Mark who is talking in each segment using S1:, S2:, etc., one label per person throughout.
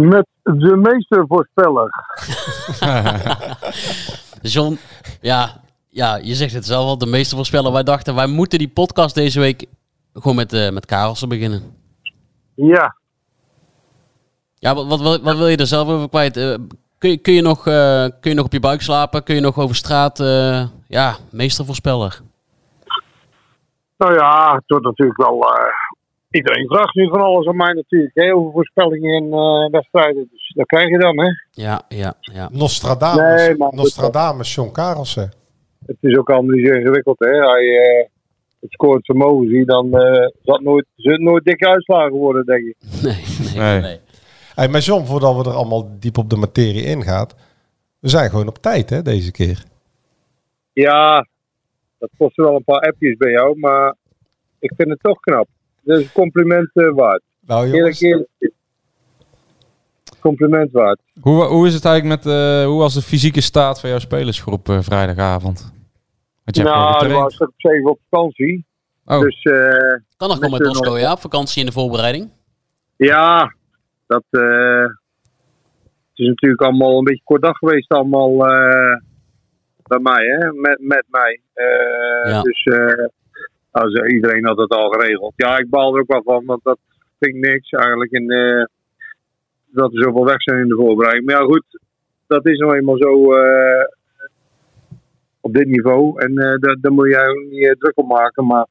S1: Met de meestervoorspeller.
S2: John, ja, ja, je zegt het zelf al, de meeste voorspellen. Wij dachten, wij moeten die podcast deze week gewoon met, eh met Karelsen beginnen.
S1: Ja,
S2: Ja, wat, wat, wil- wat wil je er zelf over kwijt? Eh, kun, je, kun, je nog, eh, kun je nog op je buik slapen? Kun je nog over straat? ja, meestervoorspeller.
S1: nou ja, het wordt natuurlijk wel. Iedereen vraagt nu van alles aan mij natuurlijk. Hè, over voorspellingen en eh, wedstrijden. Dus dat krijg je dan, hè?
S2: Ja, ja, ja.
S3: Nostradamus,
S1: Nee,
S3: Nostradamus John Karelsen.
S1: Het is ook allemaal niet zo ingewikkeld, hè? Hij eh, het scoort vermogen zie, dan eh zal het nooit, zullen nooit dikke uitslagen worden, denk ik.
S2: Nee, nee,
S4: Nee.
S2: nee.
S3: Hey, maar John, voordat we er allemaal diep op de materie ingaan. We zijn gewoon op tijd hè, deze keer.
S1: Ja, dat kost wel een paar appjes bij jou, maar ik vind het toch knap. Dat is een compliment eh, waard.
S3: Nou jongens,
S1: eerlijk. Compliment waard.
S4: Hoe, hoe is het eigenlijk met, eh, hoe was de fysieke staat van jouw spelersgroep eh, vrijdagavond? Want je
S1: Nou, dan
S4: getraind.
S1: was ik op zeven op vakantie.
S4: Oh.
S1: Dus eh,
S2: Kan nog
S1: Met
S2: wel met
S1: de-
S2: Osco, ja? Op vakantie in de voorbereiding.
S1: ja, dat eh, het is natuurlijk allemaal een beetje kort dag geweest allemaal eh, bij mij, hè? Met, met mij. Eh,
S2: Ja.
S1: Dus als, iedereen had het al geregeld. Ja, ik baal er ook wel van, want dat vind ik niks eigenlijk. En, eh, dat er zoveel weg zijn in de voorbereiding. Maar ja, goed, dat is nou eenmaal zo eh, op dit niveau. En eh, daar, moet jij ook niet druk op maken. Maar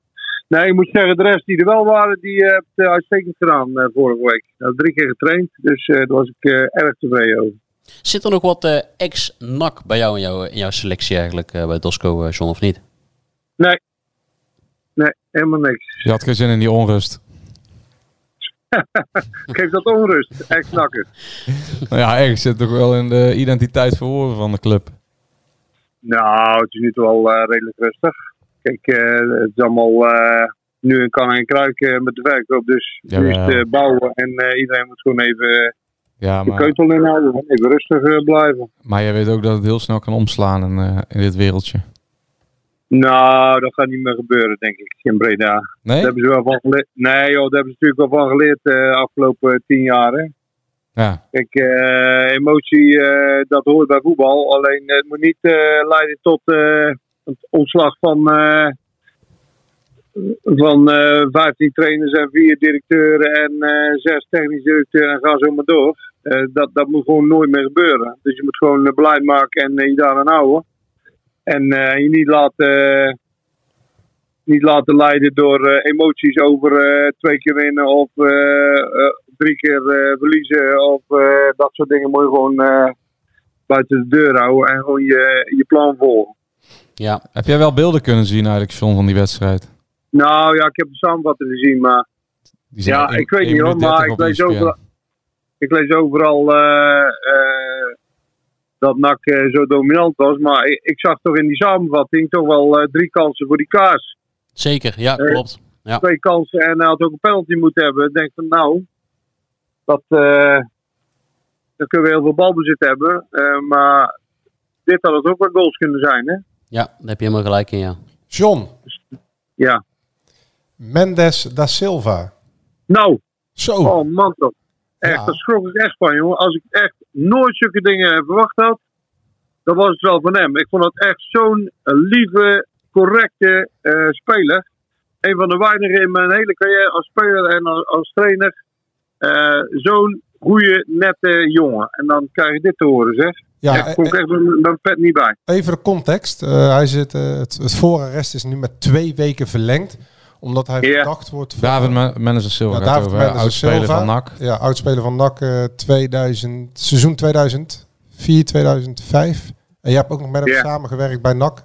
S1: nee, ik moet zeggen, de rest die er wel waren, die heeft het uitstekend gedaan vorige week. Ik heb drie keer getraind, dus daar was ik erg tevreden over.
S2: Zit er nog wat ex-NAC bij jou in, jouw in jouw selectie eigenlijk bij bij Dosco, John, of niet?
S1: Nee, helemaal niks.
S4: Je had geen zin in die onrust.
S1: Geef dat onrust, ex-nakker.
S4: Nou ja, ergens zit toch wel in de identiteit verhoren van de club.
S1: Nou, het is nu toch wel eh, redelijk rustig. Kijk, eh, het is allemaal eh, nu een kan en kruik met de verkoop. Dus nu is het bouwen en iedereen moet gewoon even
S4: Ja,
S1: de
S4: maar,
S1: keutel inhouden. Even rustig blijven.
S4: maar je weet ook dat het heel snel kan omslaan in, in dit wereldje.
S1: Nou, dat gaat niet meer gebeuren, denk ik, in Breda.
S4: Nee?
S1: Daar hebben ze wel van geleerd. Nee, joh, daar hebben ze natuurlijk wel van geleerd de afgelopen tien jaar. Hè?
S4: Ja.
S1: Kijk, eh, emotie, eh, dat hoort bij voetbal. Alleen eh, het moet niet eh, leiden tot eh, het ontslag van, eh, van eh 15 trainers en vier directeuren en eh, zes technisch directeuren en ga zo maar door. Eh, dat, dat moet gewoon nooit meer gebeuren. Dus je moet gewoon beleid maken en eh, je daaraan houden. En eh, je niet laten, niet laten leiden door eh, emoties over eh, twee keer winnen of drie keer verliezen of dat soort dingen. Moet je gewoon buiten de deur houden en gewoon je, je plan volgen.
S2: Ja,
S4: Heb jij wel beelden kunnen zien eigenlijk, John, van die wedstrijd?
S1: Nou ja, ik heb de samenvatting gezien, maar ja, ik weet niet hoor, maar
S4: 30
S1: ik lees, overal, ik lees overal dat NAC eh, zo dominant was. Maar ik, ik zag toch in die samenvatting toch wel eh, drie kansen voor die kaas.
S2: zeker. Ja,
S1: Eh,
S2: klopt. Ja.
S1: Twee kansen en hij had ook een penalty moeten hebben. Ik denk van nou, dat, eh, dan kunnen we heel veel balbezit hebben. Eh, maar dit had het ook wel goals kunnen zijn, hè?
S2: ja, daar heb je helemaal gelijk in, ja.
S3: John,
S1: Ja.
S3: Mendes da Silva.
S1: Nou,
S3: Zo,
S1: oh man toch. Echt,
S3: Ja.
S1: daar schrok ik echt van, jongen. Als ik echt nooit zulke dingen verwacht had, dan was het wel van hem. Ik vond het echt zo'n lieve, correcte eh, speler. Een van de weinigen in mijn hele carrière als speler en als, als trainer. Eh, Zo'n goede, nette jongen. En dan krijg je dit te horen, zeg.
S3: Ja,
S1: ik kom
S3: eh,
S1: echt mijn, pet niet bij.
S3: Even de context. Hij zit, het, het voorarrest is nu met twee weken verlengd. Omdat hij verdacht wordt van...
S4: David Manager Silva
S3: Ja, David
S4: over
S3: Mendes Silva.
S4: van NAC.
S3: Ja, oudspeler van NAC eh, 2000, seizoen 2004, 2005. En je hebt ook nog met hem samengewerkt bij NAC.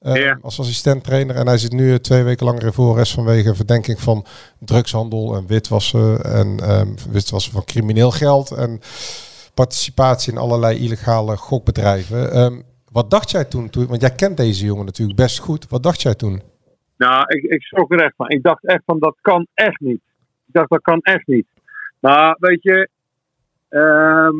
S3: eh,
S1: Ja.
S3: Als assistent trainer. En hij zit nu eh, twee weken langer in voorrest vanwege verdenking van drugshandel en witwassen. En ehm, witwassen van crimineel geld. En participatie in allerlei illegale gokbedrijven. Ehm, wat dacht jij toen, toen? Want jij kent deze jongen natuurlijk best goed. Wat dacht jij toen?
S1: Nou, ik, ik schrok er echt van. Ik dacht echt van, dat kan echt niet. Ik dacht, dat kan echt niet. Maar weet je, ehm,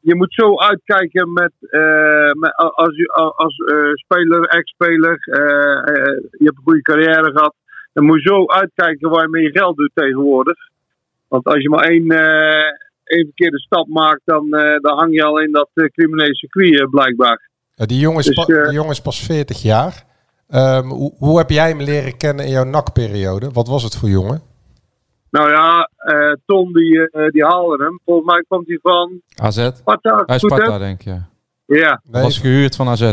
S1: je moet zo uitkijken met, eh, met als, je- als eh, speler, ex-speler, eh, je hebt een goede carrière gehad. Dan moet je zo uitkijken waar je mee je geld doet tegenwoordig. Want als je maar één, één verkeerde stap maakt, dan, dan hang je al in dat criminele circuit blijkbaar.
S3: Ja, die, jongen is
S1: Dus,
S3: die jongen is pas 40 jaar. Ehm, hoe, hoe heb jij hem leren kennen in jouw NAC-periode? Wat was het voor jongen?
S1: Nou ja, eh, Tom die, eh, die haalde hem. Volgens mij komt hij van
S4: AZ.
S1: Sparta.
S4: Hij is
S1: goed, hè?
S4: Sparta, denk ik. Ja.
S3: Nee,
S4: Was gehuurd van AZ.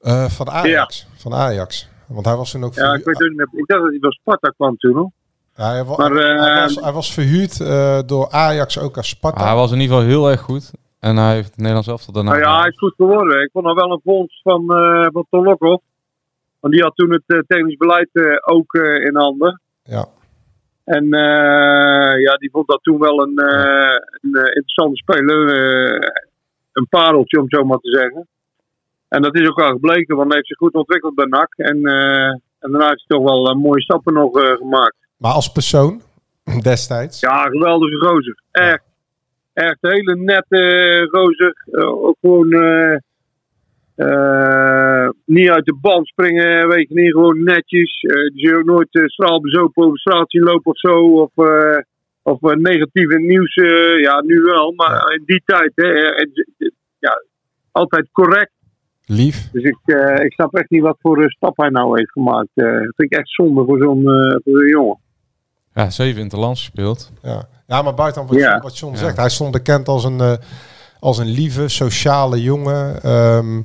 S3: eh, van Ajax. Van Ajax. Want hij was toen ook
S1: ja ik weet het niet meer. Ik dacht dat hij van Sparta kwam toen. Hoor.
S3: Ja, hij, wa-
S1: Maar, eh,
S3: hij, was, hij was verhuurd eh, door Ajax ook als Sparta.
S4: Hij was in ieder geval heel erg goed. En hij heeft het Nederlands elftal daarna.
S1: Nou ja, hij is goed geworden. Ik vond nog wel een vondst van, eh van Ton Lokhoff. Want die had toen het eh, technisch beleid eh, ook eh, in handen.
S3: Ja.
S1: En eh, ja, die vond dat toen wel een, een interessante speler. een pareltje, om het zo maar te zeggen. En dat is ook wel gebleken, want hij heeft zich goed ontwikkeld bij NAC. En, eh, en daarna heeft hij toch wel mooie stappen nog gemaakt.
S3: Maar als persoon, destijds.
S1: Ja, geweldige gozer. Echt. Echt hele nette gozer. Ook gewoon niet uit de band springen, weet je niet. Gewoon netjes. Eh die zul je ook nooit uh, straalbezopen over straat zien lopen of zo. Of, eh of eh, negatief in het nieuws. eh, ja, nu wel. Maar in die tijd, hè. eh, eh, ja, altijd correct.
S3: Lief.
S1: Dus ik, eh, ik snap echt niet wat voor eh, stap hij nou heeft gemaakt. Eh, dat vind ik echt zonde voor zo'n eh, voor zo'n jongen.
S4: Ja, zeven interlands gespeeld.
S3: Ja, ja maar buiten wat,
S1: Ja.
S3: John, wat John
S4: Ja.
S3: zegt. Hij stond bekend als een, eh, als een lieve, sociale jongen. ehm,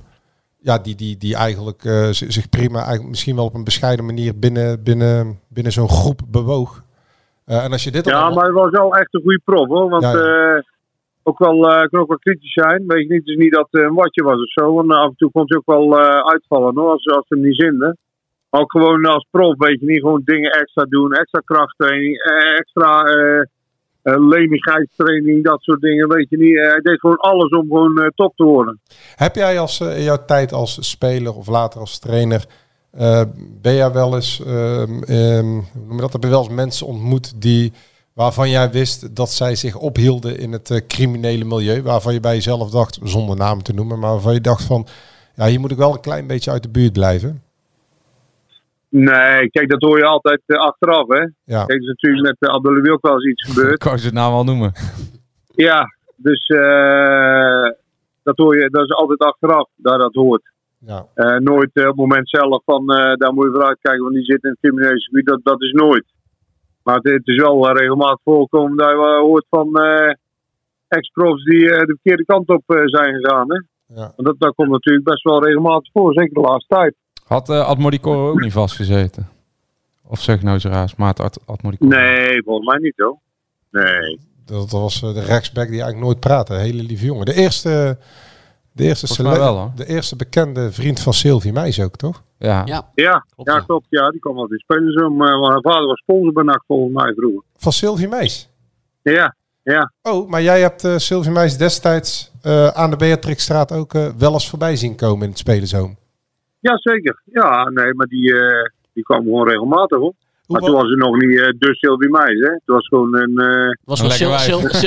S3: ja, die, die, die eigenlijk eh, zich prima, eigenlijk misschien wel op een bescheiden manier binnen, binnen, binnen zo'n groep bewoog. Eh, en als je dit
S1: Ja,
S3: allemaal-
S1: maar hij was wel echt een goede prof hoor. Want
S3: Ja, ja.
S1: eh, ook wel, kon ook wel kritisch zijn. Weet je niet, het is niet dat het een watje was of zo. Want af en toe kon hij ook wel uitvallen hoor, als, als het hem niet zinde. Maar ook gewoon als prof, weet je niet, gewoon dingen extra doen. Extra krachttraining, extra lenigheidstraining, dat soort dingen, weet je niet. Eh, hij deed gewoon alles om gewoon eh, top te worden.
S3: Heb jij als, eh, in jouw tijd als speler of later als trainer, eh, ben jij wel eens, je dat, heb je wel eens mensen ontmoet die, waarvan jij wist dat zij zich ophielden in het eh, criminele milieu, waarvan je bij jezelf dacht, zonder namen te noemen, maar waarvan je dacht van, ja, hier moet ik wel een klein beetje uit de buurt blijven.
S1: Nee, kijk, dat hoor je altijd eh, achteraf, hè.
S3: Ja,
S1: Kijk, er is natuurlijk met uh, ook wel eens iets gebeurd.
S4: Kan ze het nou wel noemen.
S1: Ja, dus eh, dat hoor je, dat is altijd achteraf, dat dat hoort.
S3: ja.
S1: Nooit op het moment zelf van, daar moet je vooruit kijken, want die zit in het criminele gebied, dat, dat is nooit. Maar het, het is wel regelmatig voorkomen dat je hoort van ex-profs die de verkeerde kant op zijn gegaan. Hè?
S3: ja.
S1: Want dat, dat komt natuurlijk best wel regelmatig voor, zeker de laatste tijd.
S4: Had uh, ook niet vastgezeten? Of zeg ik nou zo raar, Maat Ad Admodicor?
S1: Nee, volgens mij niet hoor. Nee.
S3: Dat, was eh, de rechtsback die eigenlijk nooit praatte, een hele lieve jongen. De eerste, de eerste,
S4: wel,
S3: de eerste bekende vriend van Sylvie Meijs ook, toch?
S4: Ja.
S2: Ja,
S1: Ja,
S2: Klopt,
S1: ja,
S2: ja.
S1: klopt. Ja, die kwam altijd spelen zo. Maar mijn vader was sponsor bij NAC volgens mij vroeger.
S3: Van Sylvie Meijs.
S1: Ja, ja.
S3: Oh, maar jij hebt eh Sylvie Meijs destijds eh, aan de Beatrixstraat ook eh, wel eens voorbij zien komen in het Spelenzoom.
S1: Ja, zeker. Ja, nee, maar die, eh, die kwam gewoon regelmatig hoor.
S3: Hoe
S1: Maar toen
S3: wa-
S1: was het nog niet eh de Sylvie Meijs, hè. Het was gewoon een... eh
S2: was
S4: Een
S2: Sil-. Sil- Sylvia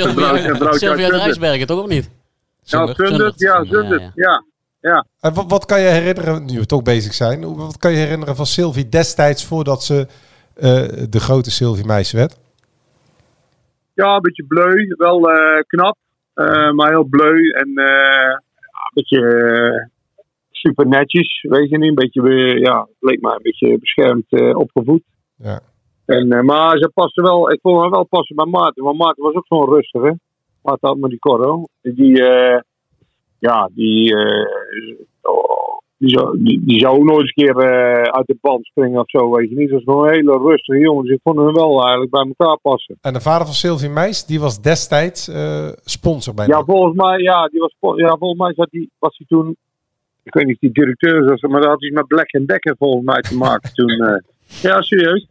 S2: Sylvia
S1: uit
S2: de Rijsbergen, toch of niet?
S1: ja,
S4: Zundert.
S1: Ja,
S2: Zundert. Ja,
S1: Ja,
S3: En wat, wat kan je herinneren, nu we toch bezig zijn, wat kan je herinneren van Sylvie destijds voordat ze eh, de grote Sylvie Meijs werd?
S1: ja, een beetje bleu. Wel eh, knap, eh, maar heel bleu. En eh, ja, een beetje... super netjes, weet je niet. Een beetje, eh, ja, leek mij een beetje beschermd eh, opgevoed.
S3: Ja.
S1: En, eh, maar ze passen wel, ik vond haar wel passen bij Maarten. Want Maarten was ook zo'n rustige. Maarten had met die Corro. Die, ja, die, oh, die, zou, die, die zou ook nooit eens een keer uit de band springen of zo, weet je niet. Dat is gewoon een hele rustige jongen. Dus ik vond hem wel eigenlijk bij elkaar passen.
S3: En de vader van Sylvie Meis, die was destijds sponsor bij
S1: Ja, volgens mij, ja, die was, ja, volgens mij zat die, was hij toen, ik weet niet of die directeur was, maar dat had iets met Black Decker volgens mij te maken toen. eh. ja, serieus.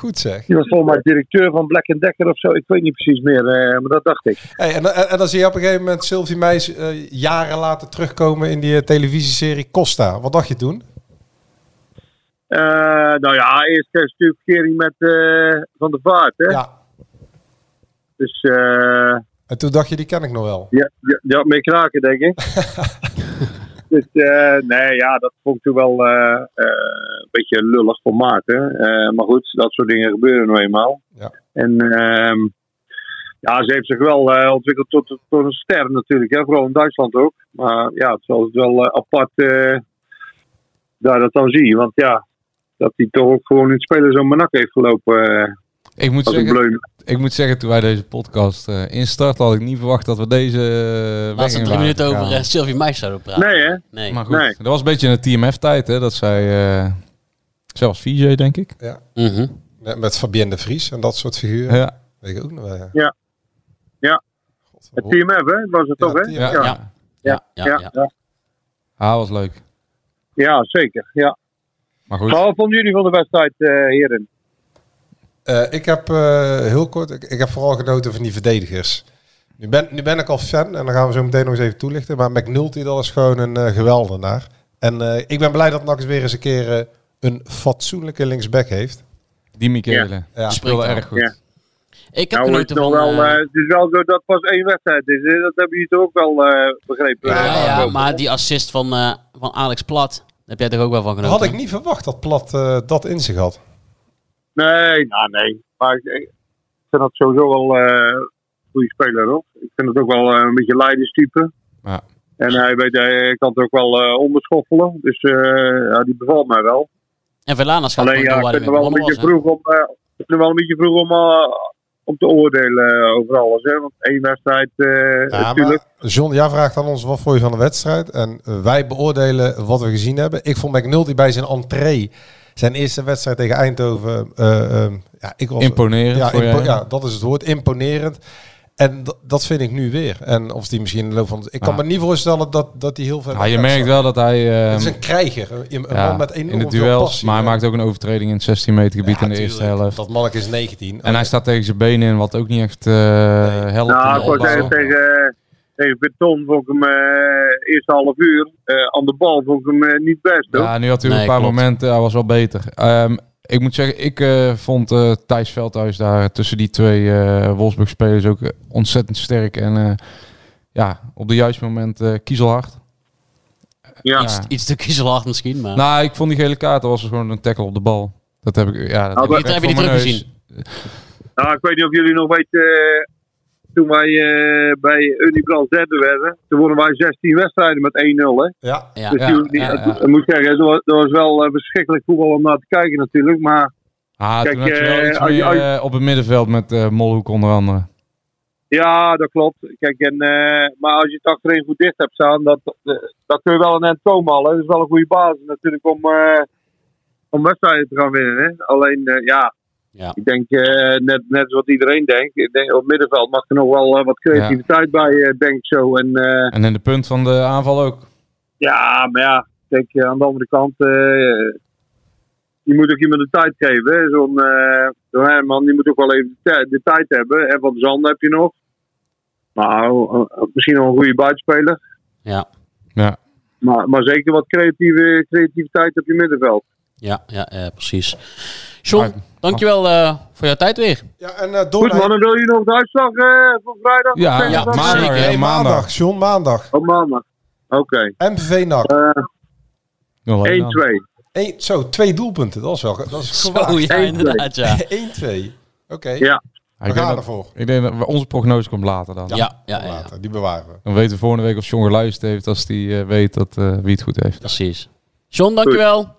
S3: Goed zeg.
S1: Die was volgens mij directeur van Black Decker of zo. Ik weet niet precies meer, eh, maar dat dacht ik.
S3: Hey, en, en, en dan zie je op een gegeven moment Sylvie Meis eh, jaren later terugkomen in die eh, televisieserie Costa. Wat dacht je toen?
S1: Eh, nou ja, eerst kreeg ze natuurlijk met eh, Van der Vaart, hè.
S3: Ja.
S1: Dus eh
S3: En toen dacht je, die ken ik nog wel.
S1: ja, ja, had mee kraken, denk ik. dus eh, nee, ja, dat vond ik toen wel eh, eh, een beetje lullig hè. Eh, maar goed, dat soort dingen gebeuren nou eenmaal.
S3: Ja.
S1: En ehm, ja, ze heeft zich wel ontwikkeld tot, tot een ster natuurlijk, hè. vooral in Duitsland ook. Maar ja, het is altijd wel apart daar dat dan zie. Want ja, dat hij toch ook gewoon in het spelen zo'n manak heeft gelopen
S4: Ik moet, zeggen, ik moet zeggen, toen wij deze podcast eh instarten, had ik niet verwacht dat we deze uh,
S2: Laatste drie minuten over uh, Sylvie Meijs zouden praten.
S1: Nee, hè?
S2: Nee.
S4: Maar goed,
S1: Nee.
S4: dat was een beetje in de TMF-tijd, hè, dat zij... eh zij was VJ, denk ik.
S2: Mhm.
S3: Met, met Fabienne de Vries en dat soort figuren.
S4: Ja,
S3: Weet ik ook nog wel. Ja.
S1: Ja. Ja.
S3: God,
S1: Het Team F, hè? Was het toch, hè?
S3: TMF.
S4: ja,
S2: Ja.
S4: ja.
S2: Ja, ja, ja.
S1: ja, ja.
S4: Ah, was leuk.
S1: Ja, zeker. Ja.
S4: Maar goed,
S1: wat vonden jullie van de wedstrijd, eh, heren?
S3: Eh, ik heb eh, heel kort, ik, ik heb vooral genoten van die verdedigers. Nu ben, nu ben ik al fan en dan gaan we zo meteen nog eens even toelichten. Maar McNulty, dat is gewoon een uh, geweldenaar. En eh, ik ben blij dat NAC eens weer eens een keer een fatsoenlijke linksback heeft.
S4: die Michele.
S3: Ja.
S4: Die speelde erg goed.
S1: Ja.
S2: Ik heb
S1: Nou, het,
S2: genoten van...
S1: wel,
S2: eh,
S1: het is wel zo dat pas één wedstrijd is. hè? Dat hebben jullie toch ook wel eh, begrepen?
S2: ja, maar die assist van, eh, van Alex Plat, daar heb jij toch ook wel van genoten?
S3: Had ik niet verwacht dat Plat eh, dat in zich had.
S1: Nee, nou nee. Maar ik, ik vind dat sowieso wel eh, een goede speler, hoor. Ik vind het ook wel eh, een beetje leiderstype.
S4: Ja.
S1: En hij, weet, hij kan het ook wel eh onderschoffelen. Dus eh, ja, die bevalt mij wel.
S2: En Verlanas gaat
S1: Alleen
S2: gewoon
S1: ja,
S2: door
S1: ik vind het wel een beetje vroeg om, ik vind het wel een beetje vroeg om, om te oordelen over alles. Hè? Want één wedstrijd eh,
S3: Ja,
S1: natuurlijk.
S3: maar John, jij vraagt aan ons wat vond je van de wedstrijd. En wij beoordelen wat we gezien hebben. Ik vond McNulty bij zijn entree, zijn eerste wedstrijd tegen Eindhoven. eh, eh, ja, ik was,
S4: Imponerend
S3: Ja,
S4: voor
S3: impo-
S4: jij?
S3: ja, dat is het woord. Imponerend. En dat vind ik nu weer. En of die misschien in de loop van... Ik kan
S4: Ah.
S3: me niet voorstellen dat, dat hij heel veel...
S4: Ja, je merkt wel dat hij... eh,
S3: Het is een krijger. Een,
S4: ja,
S3: man met enorm
S4: in de
S3: veel
S4: duels,
S3: passie,
S4: maar hij maakt ook een overtreding in het 16 meter gebied
S3: Ja,
S4: in de eerste helft.
S3: Dat manneke is 19.
S4: En hij staat tegen zijn benen in, wat ook niet echt uh, helpt.
S1: Nou, ik tegen, tegen Beton vond ik hem eh eerste half uur. eh, aan de bal vond ik hem eh, niet best. Hoor.
S4: Ja, nu had hij
S2: Nee,
S4: een paar
S2: klopt.
S4: momenten, hij was wel beter. Ehm, ik moet zeggen, ik eh, vond eh Thijs Veldhuis daar tussen die twee eh Wolfsburg-spelers ook ontzettend sterk. En eh, ja, op de juiste moment eh, kiezelhard.
S1: ja.
S2: Iets, iets te kiezelhard misschien, maar...
S4: Nou, ik vond die gele kaart, dat was gewoon een tackle op de bal. Dat heb ik, ja, dat
S1: Nou,
S4: heb ik
S2: dat heb je
S4: mijn
S2: teruggezien.
S1: Nou, ik weet niet of jullie nog weten. Toen wij eh, bij Unibrand derde werden. Toen wonnen wij 16 wedstrijden met 1-0. Hè?
S3: Ja,
S2: ja.
S1: Dus
S4: Ja,
S1: die, die-
S4: ja, ja.
S1: ik moet zeggen, dat was, dat was wel eh, verschrikkelijk voetbal om naar te kijken natuurlijk. Maar
S4: Ah,
S1: Kijk,
S4: toen had je wel iets
S1: als je-
S4: meer
S1: als je-
S4: op het middenveld met eh, Molhoek onder andere.
S1: ja, dat klopt. Kijk, en, eh, maar als je het achterin goed dicht hebt staan, dat, dat kun je wel een eind komen al. Hè? Dat is wel een goede basis natuurlijk om, eh, om wedstrijden te gaan winnen. Hè? Alleen, eh, ja,
S2: Ja.
S1: ik denk eh, net, net zoals iedereen denkt. Ik denk, op het middenveld mag er nog wel eh, wat creativiteit bij, eh, denk ik zo. En
S4: En in de punt van de aanval ook.
S1: Ja, maar ja, kijk, eh, aan de andere kant, je moet ook iemand de tijd geven. Zo'n zo'n Herman, die moet ook wel even de, de tijd hebben. En Van Zand heb je nog. Nou, eh, misschien nog een goede buitenspeler.
S2: Ja,
S4: Ja.
S1: Maar, maar zeker wat creatieve, creativiteit op je middenveld.
S2: Ja, ja, eh, precies. John,
S4: Maar-
S2: dankjewel eh, voor jouw tijd weer.
S3: ja en uh,
S1: Goed, mannen, wil je nog de uitslag eh voor vrijdag?
S4: Ja,
S2: ja,
S4: maandag,
S2: zeker.
S4: maandag.
S3: maandag. John, maandag.
S1: Op maandag. Oké.
S3: MVV NAC.
S1: Eh,
S4: 0-1 dan.
S1: 1-2.
S3: Eén- zo, twee doelpunten. Dat is wel... Dat is
S2: Zo,
S3: gewaagd.
S2: ja, inderdaad, ja.
S3: 1-2. Oké.
S1: Ja.
S4: Ja,
S3: We
S4: ik, denk
S3: gaan
S4: dat,
S3: ervoor.
S4: ik denk dat onze prognose komt later dan.
S2: Ja, ja, ja,
S3: later. Die bewaren we.
S4: Dan weten we volgende week of John geluisterd heeft als hij weet dat, eh, wie het goed heeft.
S2: precies. John, dankjewel.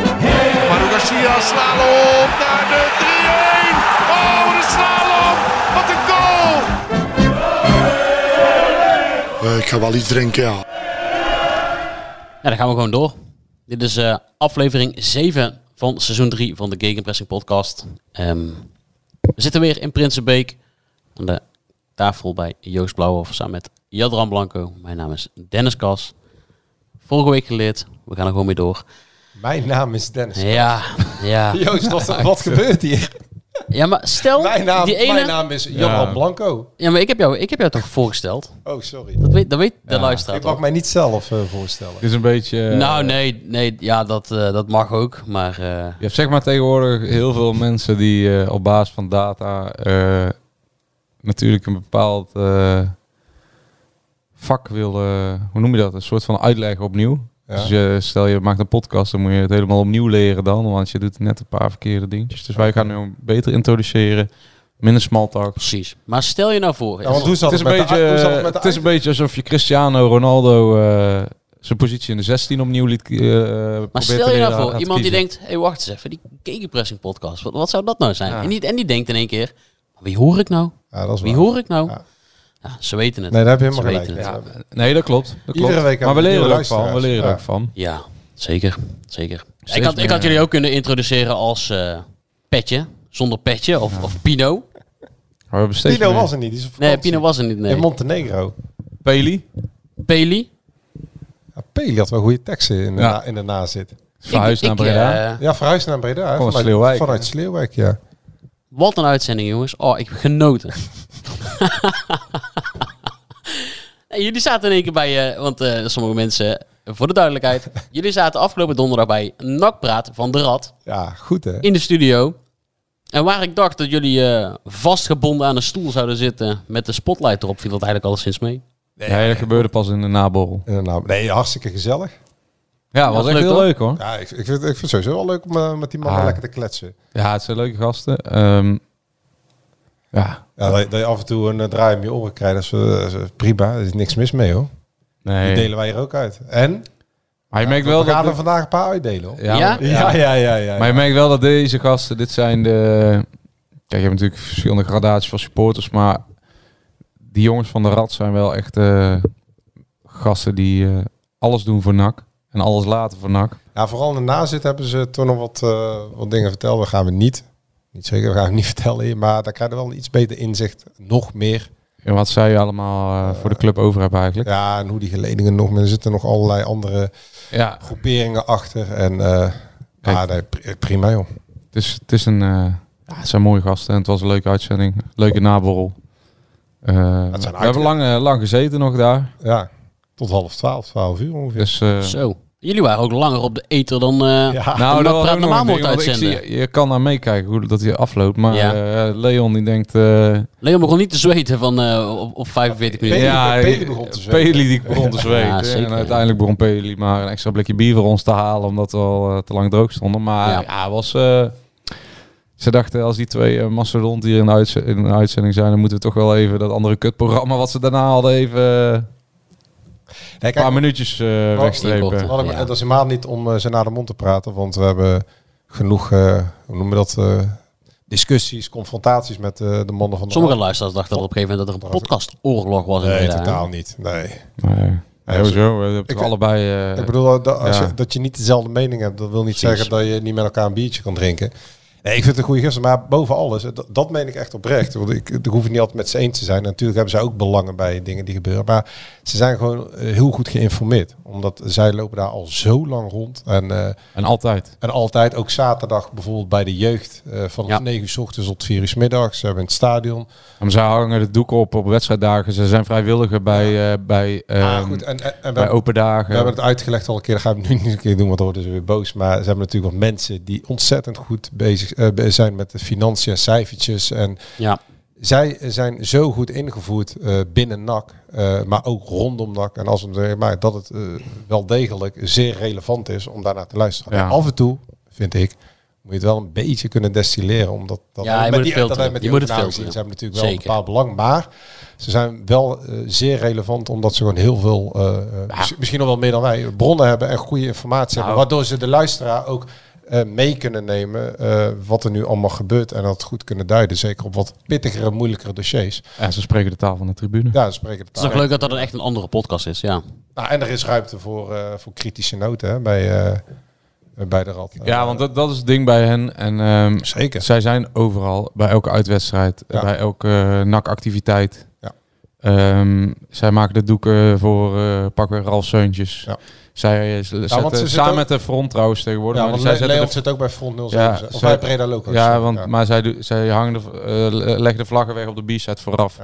S5: Maru Garcia, slalom naar de 3-1. Oh, de slalom. Wat een goal.
S6: ik ga wel iets drinken, ja.
S2: Ja, dan gaan we gewoon door. Dit is eh, aflevering 7 van seizoen 3 van de Gegenpressing podcast. Ehm, we zitten weer in Prinsenbeek aan de tafel bij Joost Blauwhoff samen met Jadran Blanco. Mijn naam is Dennis Kas. Vorige week geleerd, we gaan er gewoon mee door.
S3: Mijn naam is Dennis.
S2: Ja, ja.
S3: Joost, wat, wat gebeurt hier?
S2: Ja, maar stel,
S3: Mijn naam,
S2: die ene...
S3: mijn naam is Johan
S4: Ja.
S3: Blanco.
S2: Ja, maar ik heb, jou, ik heb jou toch voorgesteld?
S3: Oh, sorry.
S2: Dat weet, dat weet de
S4: Ja,
S2: luisteraar
S3: Ik mag mij niet zelf eh, voorstellen.
S4: Het is een beetje... eh,
S2: Nou, nee, nee ja, dat, eh, dat mag ook. Maar eh,
S4: Je hebt zeg maar tegenwoordig heel veel mensen die eh, op basis van data eh, natuurlijk een bepaald eh, vak willen, hoe noem je dat? Een soort van uitleggen opnieuw.
S3: Ja.
S4: Dus je, stel je maakt een podcast, dan moet je het helemaal opnieuw leren dan, want je doet net een paar verkeerde dingetjes. Dus wij gaan nu beter introduceren, minder small talk.
S2: precies. Maar stel je nou voor...
S3: Ja, want hoe zat
S4: Het is, een beetje,
S3: het met de
S4: het is een beetje alsof je Cristiano Ronaldo eh, zijn positie in de 16 opnieuw liet eh
S2: Maar stel je nou voor, iemand die denkt, hé hey, wacht eens even, die gegenpressing podcast, wat, wat zou dat nou zijn?
S4: Ja.
S2: En, die, en die denkt in één keer, wie hoor ik nou?
S3: Ja, dat is
S2: Wie
S3: waar.
S2: hoor ik nou?
S3: Ja.
S2: Ze weten het.
S3: Nee, daar heb je
S2: Ze
S3: helemaal gelijk. Ja.
S4: Nee, dat klopt. Dat
S3: Iedere
S4: klopt.
S3: week
S4: maar
S3: hebben
S4: we leren er ook van. We leren er
S3: Ja.
S4: ook van.
S2: Ja, zeker. zeker.
S4: Steeds
S2: Ik had, ik had jullie ook kunnen introduceren als eh, petje, zonder petje, of, of Pino.
S4: Maar we
S3: Pino
S4: meer-
S3: was er niet. Die is op
S2: Nee. Pino was er niet. Nee.
S3: In Montenegro.
S4: Peli.
S2: Peli.
S3: Ja, Peli had wel goede teksten in de,
S4: Ja.
S3: na, in de nazit.
S4: Verhuisd
S2: Ik-
S4: naar
S2: ik,
S4: Breda.
S2: eh,
S3: Ja, verhuisd naar Breda.
S4: Vanuit
S3: Vanuit
S4: Sleeuwwijk,
S3: Vanuit? Sleeuwwijk, ja.
S2: Wat een uitzending, jongens. Oh, ik heb genoten. Nee, jullie zaten in één keer bij, eh, want eh, sommige mensen, voor de duidelijkheid, jullie zaten afgelopen donderdag bij Nakpraat van de Rad
S3: Ja, goed hè.
S2: in de studio. En waar ik dacht dat jullie eh, vastgebonden aan een stoel zouden zitten met de spotlight erop, viel dat eigenlijk alleszins mee.
S4: Ja, dat gebeurde pas in de naborrel.
S3: Nee, hartstikke gezellig.
S4: Ja,
S2: was
S4: was echt
S2: leuk,
S4: heel
S2: hoor.
S4: leuk hoor.
S3: Ja, ik, ik, vind, ik vind het sowieso wel leuk om eh, met die mannen
S4: Ah.
S3: lekker te kletsen.
S4: Ja, het zijn leuke gasten. Ehm, ja,
S3: Ja, dat, dat je af en toe een uh, draai om je oren krijgt, dat is, eh, dat is prima. Er is niks mis mee hoor. Die
S4: nee.
S3: delen wij hier ook uit. En?
S4: Maar je merkt
S3: we
S4: wel
S3: gaan
S4: dat...
S3: er vandaag een paar uitdelen hoor.
S4: Ja,
S2: Ja?
S4: maar-
S3: Ja, ja, ja. ja,
S4: Maar je merkt wel dat deze gasten, dit zijn de... Kijk, je hebt natuurlijk verschillende gradaties van supporters, maar die jongens van de Rad zijn wel echt eh, gasten die eh, alles doen voor NAC en alles laten voor NAC.
S3: Ja, vooral in de nazit hebben ze toen nog wat, eh, wat dingen verteld. Dat gaan we niet. Niet zeker, we gaan het niet vertellen hier. Maar daar krijg je wel een iets beter inzicht. Nog meer.
S4: En wat zij allemaal eh, voor de club over hebben eigenlijk.
S3: Ja, en hoe die geledingen nog... Er zitten nog allerlei andere
S4: Ja,
S3: groeperingen achter. En
S4: Kijk.
S3: ja, nee, prima joh.
S4: het is, het is een... ja, het zijn mooie gasten en het was een leuke uitzending. Leuke naborrel. We hebben lang, lang gezeten nog daar.
S3: Ja, tot half twaalf, twaalf uur ongeveer.
S4: Dus, eh,
S2: Zo. Jullie waren ook langer op de ether dan eh
S3: ja.
S2: nou,
S4: Nou, dat
S2: Praat normaal moet uitzenden.
S4: zie, je kan naar meekijken hoe dat hij afloopt. Maar
S2: Ja.
S4: eh, Leon die denkt... eh,
S2: Leon begon niet te zweten van eh, op, op 45 minuten.
S4: Ja,
S3: Peli begon te zweten.
S4: Peli die begon te zweten.
S2: Ja, zeker,
S4: en
S2: ja.
S4: uiteindelijk begon Peli maar een extra blikje bier voor ons te halen. Omdat we al te lang droog stonden. Maar
S2: Ja.
S4: ja, was... eh, ze dachten als die twee uh, mastodonten hier in de, uitze- in de uitzending zijn... dan moeten we toch wel even dat andere kutprogramma wat ze daarna hadden even... eh,
S3: Nee,
S4: een paar minuutjes eh,
S2: inkorten.
S4: wegstrepen.
S2: Ja.
S3: Het was helemaal niet om eh, ze naar de mond te praten. Want we hebben genoeg, eh, hoe noemen we dat... eh, discussies, confrontaties met eh, de mannen van de
S2: Sommige
S3: Raad.
S2: luisteraars dachten dat op een gegeven moment dat er een podcastoorlog was in
S3: Nee, totaal niet. Nee.
S4: Nee, sowieso. We hebben
S3: Ik-
S4: allebei... eh,
S3: Ik bedoel, dat, als
S4: ja.
S3: je, dat je niet dezelfde mening hebt, dat wil niet
S2: Precies.
S3: zeggen dat je niet met elkaar een biertje kan drinken. Nee, ik vind het een goede gast, maar boven alles, dat, dat meen ik echt oprecht. Want ik, ik hoef het niet altijd met ze eens te zijn. Natuurlijk hebben zij ook belangen bij dingen die gebeuren. Maar ze zijn gewoon eh, heel goed geïnformeerd. Omdat zij lopen daar al zo lang rond. En, eh,
S4: En altijd.
S3: en altijd, ook zaterdag bijvoorbeeld bij de jeugd. eh van
S2: Ja.
S3: 9 uur s ochtends tot 4 uur s middags. Ze hebben in het stadion.
S4: Maar zij hangen de doeken op op wedstrijddagen. Ze zijn vrijwilliger bij, eh, bij,
S3: Ah,
S4: ehm,
S3: goed, en, en, en
S4: bij
S3: we,
S4: open dagen.
S3: we hebben het uitgelegd al een keer. Dat gaan we nu niet een keer doen, want dan worden ze weer boos. Maar ze hebben natuurlijk wat mensen die ontzettend goed bezig eh, zijn met de financiën en cijfertjes. En
S2: Ja.
S3: zij zijn zo goed ingevoerd eh, binnen NAC, eh, maar ook rondom NAC. En als we zeggen, maar dat het wel degelijk zeer relevant is om daarnaar te luisteren.
S4: Ja.
S3: Af en toe, vind ik, moet je het wel een beetje kunnen destilleren. Omdat dat
S2: Ja, je
S3: met
S2: moet het
S3: die, dat met
S2: Je
S3: die
S2: moet het filteren.
S3: Ze hebben natuurlijk wel
S2: Zeker.
S3: een bepaald belang, maar ze zijn wel zeer relevant omdat ze gewoon heel veel, mis- misschien nog wel meer dan wij, bronnen hebben en goede informatie hebben.
S2: Nou.
S3: Waardoor ze de luisteraar ook eh, mee kunnen nemen eh, wat er nu allemaal gebeurt en dat goed kunnen duiden. Zeker op wat pittigere, moeilijkere dossiers.
S4: En ze spreken de taal van de tribune.
S3: Ja, ze spreken de
S2: Het is toch leuk dat dat een echt een andere podcast is, ja.
S3: Nou, en er is ruimte voor, eh, voor kritische noten hè, bij, eh, bij de Rad.
S4: Ja, want dat, dat is het ding bij hen. En ehm,
S3: Zeker.
S4: zij zijn overal, bij elke uitwedstrijd,
S3: Ja.
S4: bij elke uh, NAC-activiteit.
S3: Ja.
S4: Ehm, zij maken de doeken voor uh, pakken Ralf Seuntjes.
S3: Ja.
S4: Zij uh, zetten,
S3: ze
S4: samen
S3: ook-
S4: met de front trouwens tegenwoordig.
S3: Ja, want
S4: zij
S3: Le-
S4: zetten
S3: Leon
S4: de-
S3: zit ook bij Front 07.
S4: Ja,
S3: of
S4: zij-
S3: bij Breda Locos.
S4: Ja, want, maar zij, zij hangen de, eh, leggen de vlaggen weg op de B-set vooraf.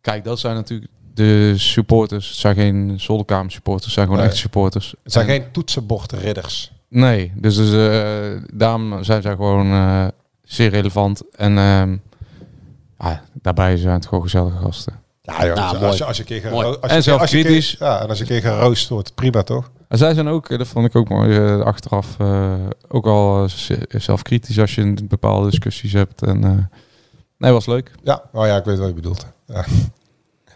S4: Kijk, dat zijn natuurlijk de supporters. Het zijn geen zolderkamer supporters, het zijn gewoon
S3: Nee.
S4: echte supporters.
S3: Het zijn
S4: En-
S3: geen toetsenbordridders.
S4: Nee, dus, dus eh, daarom zijn zij gewoon eh, zeer relevant. En ehm, ja, daarbij zijn het gewoon gezellige gasten.
S3: Ja, joh,
S2: Nou,
S3: als, als je een keer gero-
S2: Mooi.
S3: als je
S4: En
S3: als je een keer-
S4: zelfkritisch.
S3: Ja, en als je een keer geroost wordt, prima toch?
S4: En zij zijn ook, eh, dat vond ik ook mooi, eh, achteraf eh, ook al zelfkritisch als je een bepaalde discussies hebt. En, eh, nee, was leuk.
S3: Ja, oh ja, ik weet wat je bedoelt. Ja.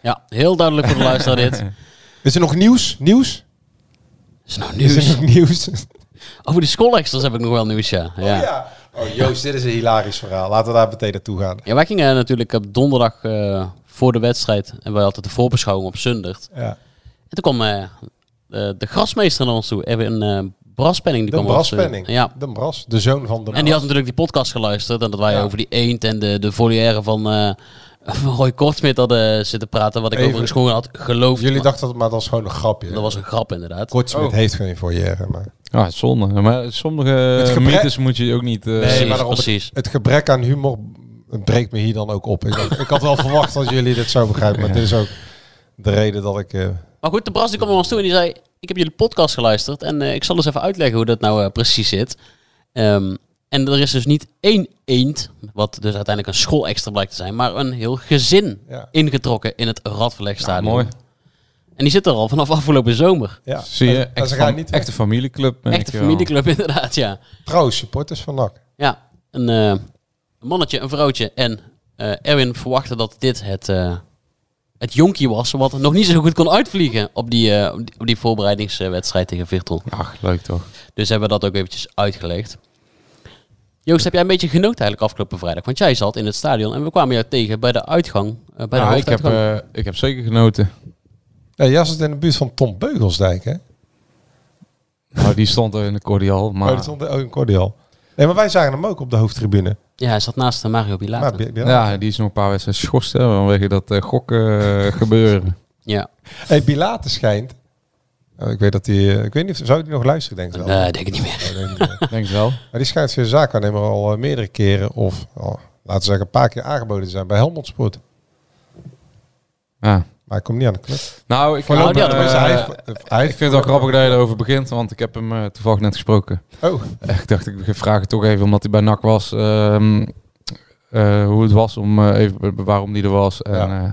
S2: Ja, heel duidelijk voor de luisteraar dit.
S3: Is er nog nieuws? Nieuws?
S2: Is nou
S3: Is er
S2: nieuws?
S3: nog nieuws?
S2: Over die schoolextras heb ik nog wel nieuws, ja.
S3: Oh,
S2: ja.
S3: ja. Oh Joost, dit is een hilarisch verhaal. Laten we daar meteen naartoe gaan.
S2: Ja, wij gingen natuurlijk op donderdag eh, voor de wedstrijd. En wij hadden de voorbeschouwing op Zundert.
S3: Ja.
S2: En toen kwam eh, de, de grasmeester naar ons toe. Even een uh, braspenning. Die
S3: De
S2: kwam ons, eh,
S3: Braspenning.
S2: ja.
S3: De Bras, de zoon van de
S2: En die had natuurlijk die podcast geluisterd. En dat wij
S3: Ja.
S2: over die eend en de, de volière van, eh Roy Kortsmit hadden zitten praten. Wat ik
S3: Even-
S2: overigens gewoon had geloofd.
S3: Jullie
S2: maar
S3: dachten dat, maar dat was gewoon een grapje.
S2: dat was een grap inderdaad.
S3: Kortsmit
S4: Oh.
S3: heeft geen foyer, maar...
S4: Ja, zonde. Maar sommige
S3: Het gebrek-
S4: mythes moet je ook niet... eh,
S3: Nee,
S2: Precies,
S3: maar daarom
S2: precies.
S3: Het gebrek aan humor breekt me hier dan ook op. Ik, ik had wel verwacht dat jullie dit zo begrijpen, maar dit is ook de reden dat ik... eh,
S2: Maar goed, de Bras die kwam naar ons toe en die zei... Ik heb jullie podcast geluisterd en eh, ik zal eens even uitleggen hoe dat nou eh, precies zit. Ehm, en er is dus niet één eend, wat dus uiteindelijk een school extra blijkt te zijn, maar een heel gezin
S3: Ja.
S2: ingetrokken in het Radverlegstadion.
S4: Ja, mooi.
S2: En die zit er al vanaf afgelommetje zomer.
S3: ja.
S4: Zie je,
S3: En- en
S4: echt
S3: ze gaan
S4: fam-
S3: niet
S4: echte familieclub.
S2: Echte familieclub inderdaad, ja.
S3: Trouwens, supporters van NAC.
S2: Ja, een, eh, een mannetje, een vrouwtje en eh, Erwin verwachtte dat dit het, eh, het jonkie was, wat nog niet zo goed kon uitvliegen op die, eh, op die, op die voorbereidingswedstrijd tegen Virtel.
S4: Ach, leuk toch.
S2: Dus hebben we dat ook eventjes uitgelegd. Joost, heb jij een beetje genoten eigenlijk afgelopen vrijdag? Want jij zat in het stadion en we kwamen jou tegen bij de uitgang, bij de
S4: Nou, ik, heb, eh, ik heb zeker genoten.
S3: Ja, jij zat in de buurt van Tom Beugelsdijk, hè?
S4: Nou, die stond er in de cordial. Maar
S3: Oh, dat stond ook in Cordial. Nee, maar wij zagen hem ook op de hoofdtribune.
S2: Ja, hij zat naast Mario Bilater.
S3: Maar,
S4: ja, die is nog een paar wedstrijden geschorst hè, vanwege dat eh, gokken eh, gebeuren.
S2: ja,
S3: Hey, Bilater schijnt... Oh, ik weet dat hij... eh, ik weet niet of... Zou hij nog luisteren, denk ik wel?
S2: nee, denk ik niet meer.
S3: Oh, niet meer.
S4: Denk wel.
S3: maar die schijnt via zaakwaarnemer al meerdere keren... Of, oh, laten we zeggen, een paar keer aangeboden te zijn bij Helmond Sport.
S4: Ja.
S3: Maar hij komt niet aan de club.
S4: Nou, ik,
S2: Nou, die
S4: eh,
S3: hij,
S4: eh,
S3: heeft- hij
S4: ik vind het wel grappig dat je erover begint, want ik heb hem eh, toevallig net gesproken.
S3: Oh,
S4: Ik dacht, ik vraag het toch even, omdat hij bij NAC was, ehm, eh, hoe het was, om eh, even waarom hij er was. En,
S3: Ja.
S4: eh,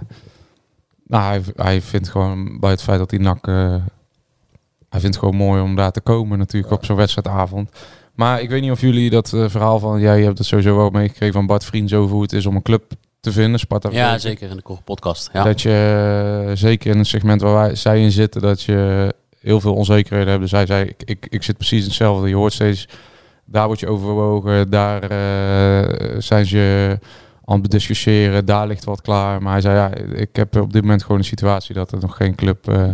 S4: nou, hij, hij vindt gewoon, bij het feit dat hij NAC, eh, hij vindt het gewoon mooi om daar te komen natuurlijk op zo'n wedstrijdavond. Maar ik weet niet of jullie dat eh, verhaal van, jij hebt het sowieso wel meegekregen van Bart Vriends over hoe het is om een club te vinden, Sparta.
S2: Ja, zeker in de korte podcast. Ja.
S4: Dat je, eh, zeker in het segment waar wij, zij in zitten, dat je heel veel onzekerheden hebt. Dus hij zei, ik, ik, ik zit precies hetzelfde. Je hoort steeds, daar word je overwogen, daar eh, zijn ze aan het discussiëren, daar ligt wat klaar. Maar hij zei, ja, ik heb op dit moment gewoon een situatie dat er nog geen club eh,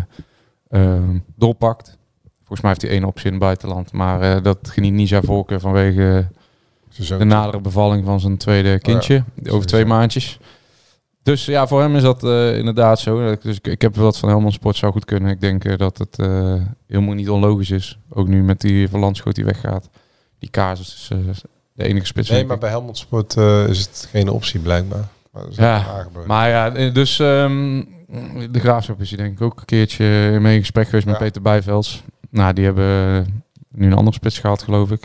S4: eh, doorpakt. Volgens mij heeft hij één optie in het buitenland, maar dat geniet niet zijn voorkeur vanwege de nadere bevalling van zijn tweede kindje. over twee maandjes. Dus ja, voor hem is dat eh, inderdaad zo. Dus ik, ik heb wat van Helmond Sport zou goed kunnen. Ik denk eh, dat het eh, helemaal niet onlogisch is. Ook nu met die Van Landschoot die weggaat. Die Casus is de enige spits.
S3: Nee, maar bij Helmond Sport is het geen optie blijkbaar. Maar
S4: Ja, maar ja, dus ehm, de Graafschap is hier denk ik ook een keertje mee in gesprek geweest met. Peter Bijvelds. Nou, die hebben nu een andere spits gehad, geloof ik.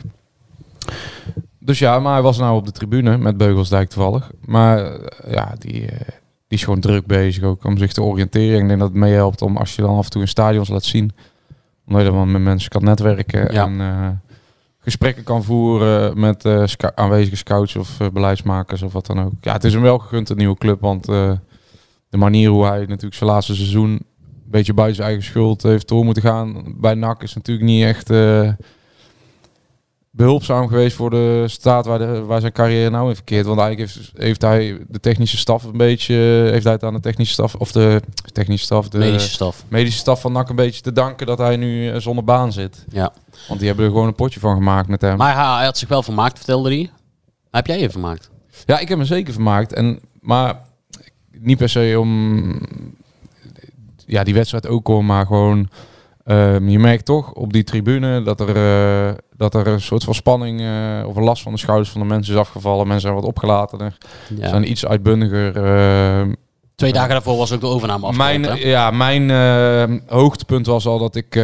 S4: Dus ja, maar hij was nou op de tribune met Beugelsdijk toevallig. Maar eh, ja, die, eh, die is gewoon druk bezig ook om zich te oriënteren. Ik denk dat het meehelpt om als je dan af en toe in stadions laat zien. Omdat je dan met mensen kan netwerken
S2: Ja.
S4: en eh, gesprekken kan voeren met aanwezige scouts of beleidsmakers of wat dan ook. Ja, het is hem wel gegund, een nieuwe club. Want de manier hoe hij natuurlijk zijn laatste seizoen een beetje buiten zijn eigen schuld heeft door moeten gaan bij NAC is natuurlijk niet echt behulpzaam geweest voor de staat waar, de, waar zijn carrière nou in verkeert. Want eigenlijk heeft, heeft hij de technische staf een beetje, heeft hij het aan de technische staf, of de technische staf, de
S2: Medische staf.
S4: medische staf van NAC een beetje te danken dat hij nu eh, zonder baan zit.
S2: Ja.
S4: Want die hebben er gewoon een potje van gemaakt met hem.
S2: Maar hij, hij had zich wel vermaakt, vertelde hij. Heb jij je vermaakt?
S4: Ja, ik heb me zeker vermaakt. En, maar niet per se om ja, die wedstrijd ook om, maar gewoon... ehm, je merkt toch op die tribune dat er, eh, dat er een soort van spanning eh, of een last van de schouders van de mensen is afgevallen. Mensen zijn wat opgelatener,
S2: Ja.
S4: zijn iets uitbundiger. ehm,
S2: Twee dagen daarvoor was ook de overname afgerond.
S4: mijn,
S2: hè?
S4: ja, mijn eh, hoogtepunt was al dat ik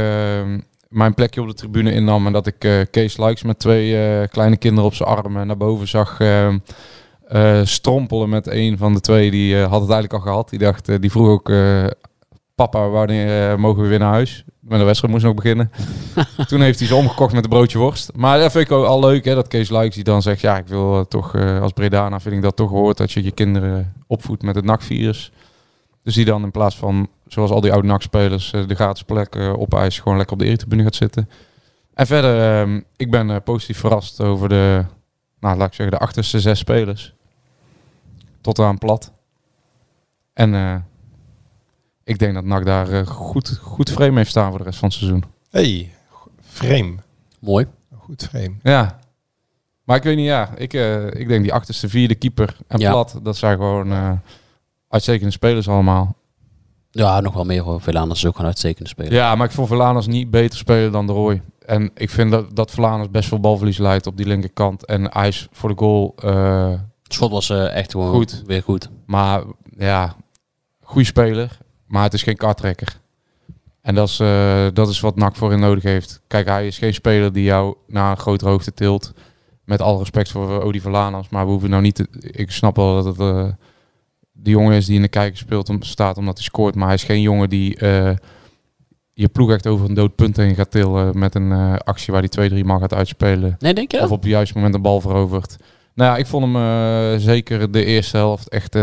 S4: mijn plekje op de tribune innam. En dat ik eh, Kees Likes met twee kleine kinderen op zijn armen naar boven zag strompelen met een van de twee. Die had het eigenlijk al gehad. Die, dacht, die vroeg ook, papa, wanneer mogen we weer naar huis? Maar de wedstrijd moest nog beginnen. Toen heeft hij ze omgekocht met een broodje worst. Maar dat vind ik ook al leuk, hè, dat Kees Likes die dan zegt... ja, ik wil eh, toch eh, als Bredana vind ik dat toch hoort... dat je je kinderen opvoedt met het NAC-virus. Dus die dan in plaats van, zoals al die oude NAC-spelers, eh, de gratis plek eh, op ijs gewoon lekker op de eretribune gaat zitten. En verder, ehm, ik ben positief verrast over de, nou laat ik zeggen, de achterste zes spelers. Tot aan plat. En ik denk dat NAC daar eh, goed, goed frame heeft staan voor de rest van het seizoen.
S3: Hey, frame.
S2: Mooi.
S3: Goed frame.
S4: Ja. Maar ik weet niet, ja. Ik, eh, ik denk die achterste vierde keeper en
S2: Ja.
S4: plat, dat zijn gewoon eh, uitstekende spelers allemaal.
S2: Ja, nog wel meer hoor. Velanus is ook gewoon uitstekende speler.
S4: Ja, maar ik vond Verlaners niet beter spelen dan de Roy. En ik vind dat, dat best veel balverlies leidt op die linkerkant. En hij is voor de goal eh,
S2: Het schot was echt gewoon
S4: Goed.
S2: weer goed.
S4: Maar ja, goede speler. Maar het is geen kartrekker. En dat is, eh, dat is wat NAC voorin nodig heeft. Kijk, hij is geen speler die jou naar een grotere hoogte tilt. Met alle respect voor Odi Verlanas. Maar we hoeven nou niet... Te, ik snap wel dat het eh, de jongen is die in de kijker speelt om, staat omdat hij scoort. Maar hij is geen jongen die eh, je ploeg echt over een dood punt heen gaat tillen. Met een actie waar hij twee, drie man gaat uitspelen.
S2: Nee, denk je
S4: Of op het juiste moment een bal verovert. Nou ja, ik vond hem zeker de eerste helft echt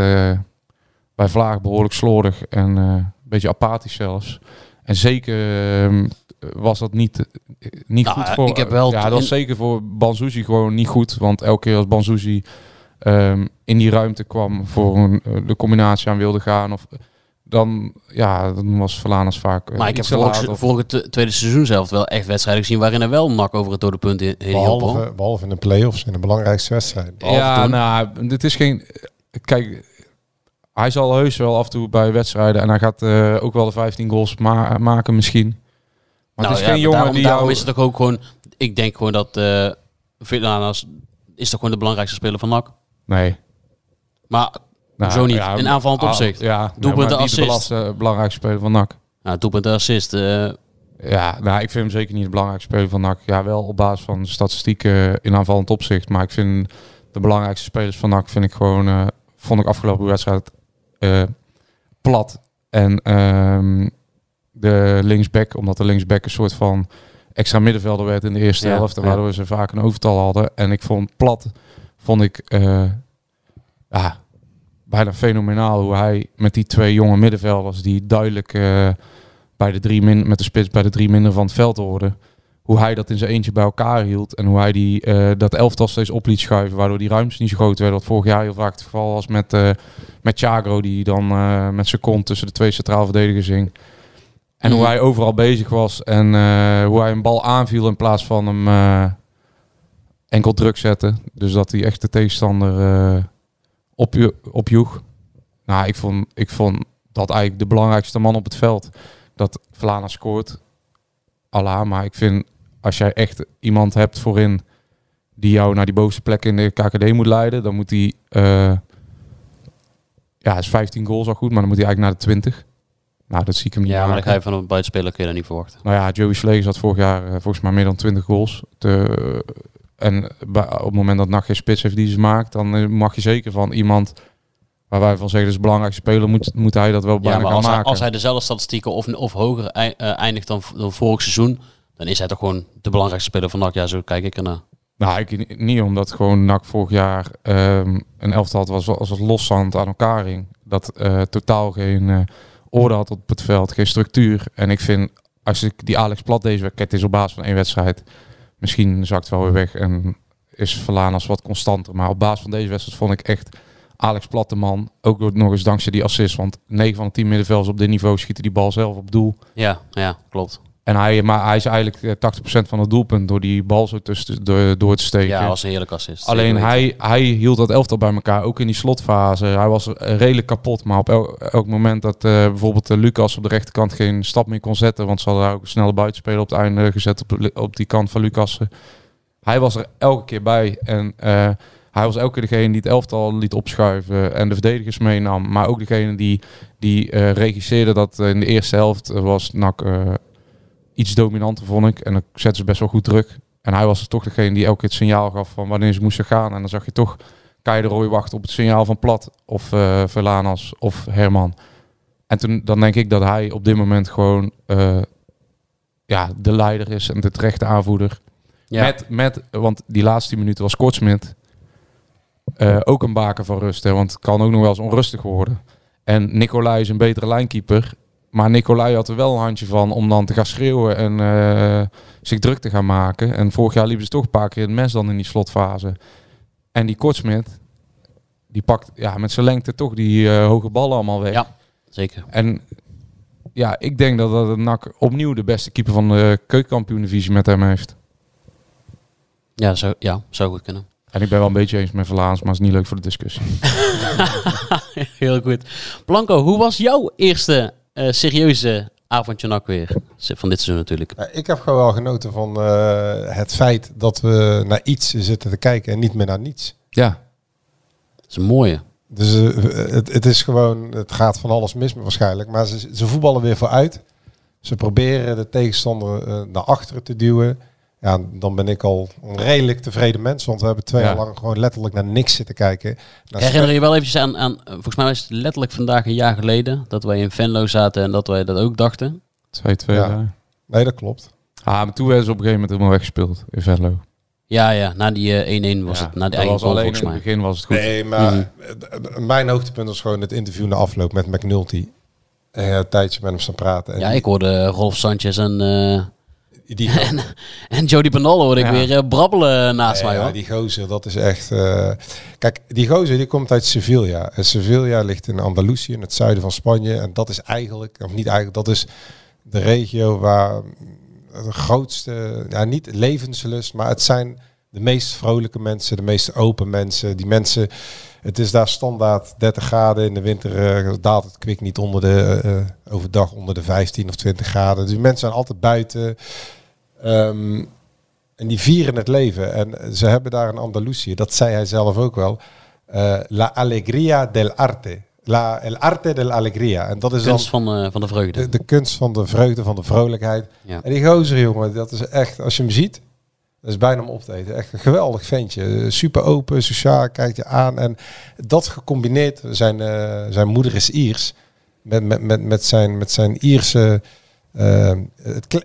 S4: bij Vlaag behoorlijk slordig en eh, een beetje apathisch zelfs. En zeker ehm, was dat niet, eh, niet
S2: Nou,
S4: goed voor...
S2: ik heb wel
S4: ja, dat was zeker voor Banzuzi gewoon niet goed. Want elke keer als Banzuzi ehm, in die ruimte kwam voor een, eh, de combinatie aan wilde gaan... Of, dan, ja, dan was Verlaners vaak
S2: Maar ik heb vorige tweede seizoen zelf wel echt wedstrijden gezien waarin er wel nak over het dode punt in, in.
S3: Behalve, behalve in de play-offs, in de belangrijkste wedstrijd.
S4: Ja,
S2: toen.
S4: nou, dit is geen. Kijk, hij zal heus wel af en toe bij wedstrijden en hij gaat eh, ook wel de 15 goals ma- maken misschien. Maar
S2: Nou
S4: het is
S2: ja,
S4: geen jongen
S2: daarom,
S4: die
S2: daarom
S4: jou...
S2: is het ook, ook gewoon... Ik denk gewoon dat Villanas is toch gewoon de belangrijkste speler van NAC.
S4: Nee.
S2: Maar
S4: Nou,
S2: zo niet.
S4: ja,
S2: in aanvallend
S4: ah,
S2: opzicht.
S4: Ja,
S2: Doelpunten,
S4: ja, de
S2: assist.
S4: belas- eh, belangrijkste speler van NAC.
S2: Nou, doelpunten, assist.
S4: Ja, nou, ik vind hem zeker niet de belangrijkste speler van NAC. Ja, wel op basis van de statistieken in aanvallend opzicht. Maar ik vind de belangrijkste spelers van NAC vind ik gewoon, vond ik afgelopen wedstrijd eh, plat. En ehm, de linksback, omdat de linksback een soort van extra middenvelder werd in de eerste
S2: Ja,
S4: helft. En
S2: ja.
S4: waardoor ze vaak een overtal hadden. En ik vond plat, vond ik eh, ja, bijna fenomenaal hoe hij met die twee jonge middenvelders die duidelijk eh, bij de drie min, met de spits bij de drie minder van het veld hoorden. Hoe hij dat in zijn eentje bij elkaar hield. En hoe hij die, eh, dat elftal steeds op liet schuiven. Waardoor die ruimtes niet zo groot werden. Wat vorig jaar heel vaak het geval was met, eh met Chagro. Die dan eh, met zijn kont tussen de twee centraal verdedigers hing. En hoe
S2: Mhm.
S4: hij overal bezig was. En hoe hij een bal aanviel in plaats van hem... enkel druk zetten. Dus dat hij echt de tegenstander op, opjoeg. Nou, ik vond, ik vond dat eigenlijk de belangrijkste man op het veld. Dat Vlana scoort. Allah, maar ik vind als jij echt iemand hebt voorin die jou naar die bovenste plek in de KKD moet leiden, dan moet hij eh, ja, is 15 goals al goed, maar dan moet hij eigenlijk naar de 20. Nou, dat zie ik hem niet
S2: Ja, maar dan ga je van een buitenspeler kun je dat niet verwachten.
S4: Nou ja, Joey Slegers had vorig jaar eh, volgens mij meer dan 20 goals. Te, en op het moment dat NAC geen spits heeft die ze maakt, dan eh, mag je zeker van iemand waar wij van zeggen, de belangrijkste speler, moet, moet hij dat wel
S2: Ja,
S4: bijna
S2: maar
S4: gaan
S2: als hij,
S4: maken.
S2: als hij dezelfde statistieken of, of hoger ei- eh, eindigt dan, dan vorig seizoen, dan is hij toch gewoon de belangrijkste speler van NAC. Ja, zo kijk ik ernaar.
S4: Nou, ik, niet omdat gewoon NAC vorig jaar ehm, een elftal had was als loszand aan elkaar hing. Dat eh, totaal geen eh, orde had op het veld, geen structuur. En ik vind, als ik die Alex Plat deze week, is op basis van één wedstrijd. Misschien zakt het wel weer weg en is Verlanas wat constanter. Maar op basis van deze wedstrijd vond ik echt Alex Plat de man. Ook nog eens dankzij die assist. Want 9 van de 10 middenvelders op dit niveau schieten die bal zelf op doel.
S2: Ja, ja, klopt.
S4: En hij, maar hij is eigenlijk eh, 80% van het doelpunt door die bal zo tussen door, door te steken.
S2: Ja, was een heerlijk assist.
S4: Alleen hij, hij hield dat elftal bij elkaar, ook in die slotfase. Hij was eh, redelijk kapot, maar op el- elk moment dat eh, bijvoorbeeld eh, Lucas op de rechterkant geen stap meer kon zetten, want ze hadden daar ook een snelle buitenspeler op het einde gezet op, op die kant van Lucas. Hij was er elke keer bij en eh, hij was elke keer degene die het elftal liet opschuiven en de verdedigers meenam. Maar ook degene die, die eh, regisseerde dat eh, in de eerste helft eh, was NAC eh, iets dominanter, vond ik. En dan zetten ze best wel goed druk. En hij was er toch degene die elke keer het signaal gaf van wanneer ze moesten gaan. En dan zag je toch Kai de Roy wachten op het signaal van Plat of eh Verlanas of Herman. En toen, dan denk ik dat hij op dit moment gewoon eh, ja, de leider is en de terechte aanvoerder.
S2: Ja.
S4: Met, met, want die laatste 10 minuten was Kortsmit. Eh, ook een baken van rust, hè, want het kan ook nog wel eens onrustig worden. En Nicolai is een betere lijnkeeper. Maar Nicolai had er wel een handje van om dan te gaan schreeuwen en eh, zich druk te gaan maken. En vorig jaar liepen ze toch een paar keer het mes dan in die slotfase. En die Kortsmit, die pakt ja, met zijn lengte toch die eh, hoge ballen allemaal weg.
S2: Ja, zeker.
S4: En ja, ik denk dat dat NAC opnieuw de beste keeper van de keukenkampioen-divisie met hem heeft.
S2: Ja, zou, ja, zou goed kunnen.
S4: En ik ben wel een beetje eens met Verlaans, maar het is niet leuk voor de discussie.
S2: Heel goed. Blanco, hoe was jouw eerste eh, serieuze avondje NAC weer? Van dit seizoen natuurlijk.
S3: Ja, ik heb gewoon wel genoten van eh, het feit dat we naar iets zitten te kijken en niet meer naar niets.
S4: Ja.
S2: Dat is een mooie.
S3: Dus eh, het, het is gewoon, het gaat van alles mis waarschijnlijk, maar ze, ze voetballen weer vooruit. Ze proberen de tegenstander eh, naar achteren te duwen. Ja, dan ben ik al een redelijk tevreden mens, want we hebben twee
S4: Ja.
S3: jaar lang gewoon letterlijk naar niks zitten kijken. Naar
S2: Herinner je wel eventjes aan, aan, eh, volgens mij was het letterlijk vandaag een jaar geleden, dat wij in Venlo zaten en dat wij dat ook dachten.
S4: 2-2.
S3: Ja.
S4: ja.
S3: Nee, dat klopt.
S4: Ah, maar toen werden ze op een gegeven moment helemaal weggespeeld in Venlo.
S2: Ja, ja, na die eh, 1-1 was
S4: Ja,
S2: het, na die
S4: dat
S2: eigen
S4: was
S2: goal
S4: alleen
S2: volgens
S4: in
S2: mij.
S4: het begin was het goed.
S3: Nee, maar
S2: Mhm.
S3: eh, mijn hoogtepunt was gewoon het interview na afloop met McNulty. En een tijdje met hem staan praten. En
S2: Ja, ik hoorde Rolf Sanchez en, eh
S3: die,
S2: en, en Jody Bernal hoorde ik
S4: Ja.
S2: weer eh, brabbelen naast
S3: Ja,
S2: mij
S3: ja,
S2: hoor.
S3: die gozer, dat is echt... eh, Kijk, die gozer die komt uit Sevilla. En Sevilla ligt in Andalusië, in het zuiden van Spanje. En dat is eigenlijk, of niet eigenlijk, dat is de regio waar de grootste, ja, niet levenslust, maar het zijn de meest vrolijke mensen, de meest open mensen. Die mensen, het is daar standaard 30 graden. In de winter eh, daalt het kwik niet onder de, eh, overdag onder de 15 of 20 graden. Dus die mensen zijn altijd buiten. Ehm, en die vieren het leven. En ze hebben daar in Andalusië, dat zei hij zelf ook wel, eh, la alegría del arte. La, el arte del alegría. En dat is
S2: Kunst
S3: dan
S2: van, eh, van de vreugde.
S3: de, de kunst van de vreugde, van de vrolijkheid.
S2: Ja.
S3: En die gozer, jongen, dat is echt, als je hem ziet, dat is bijna om op te eten. Echt een geweldig ventje. Super open, sociaal, kijkt je aan. En dat gecombineerd, zijn, eh, zijn moeder is Iers, met, met, met, met, zijn, met zijn Ierse... eh,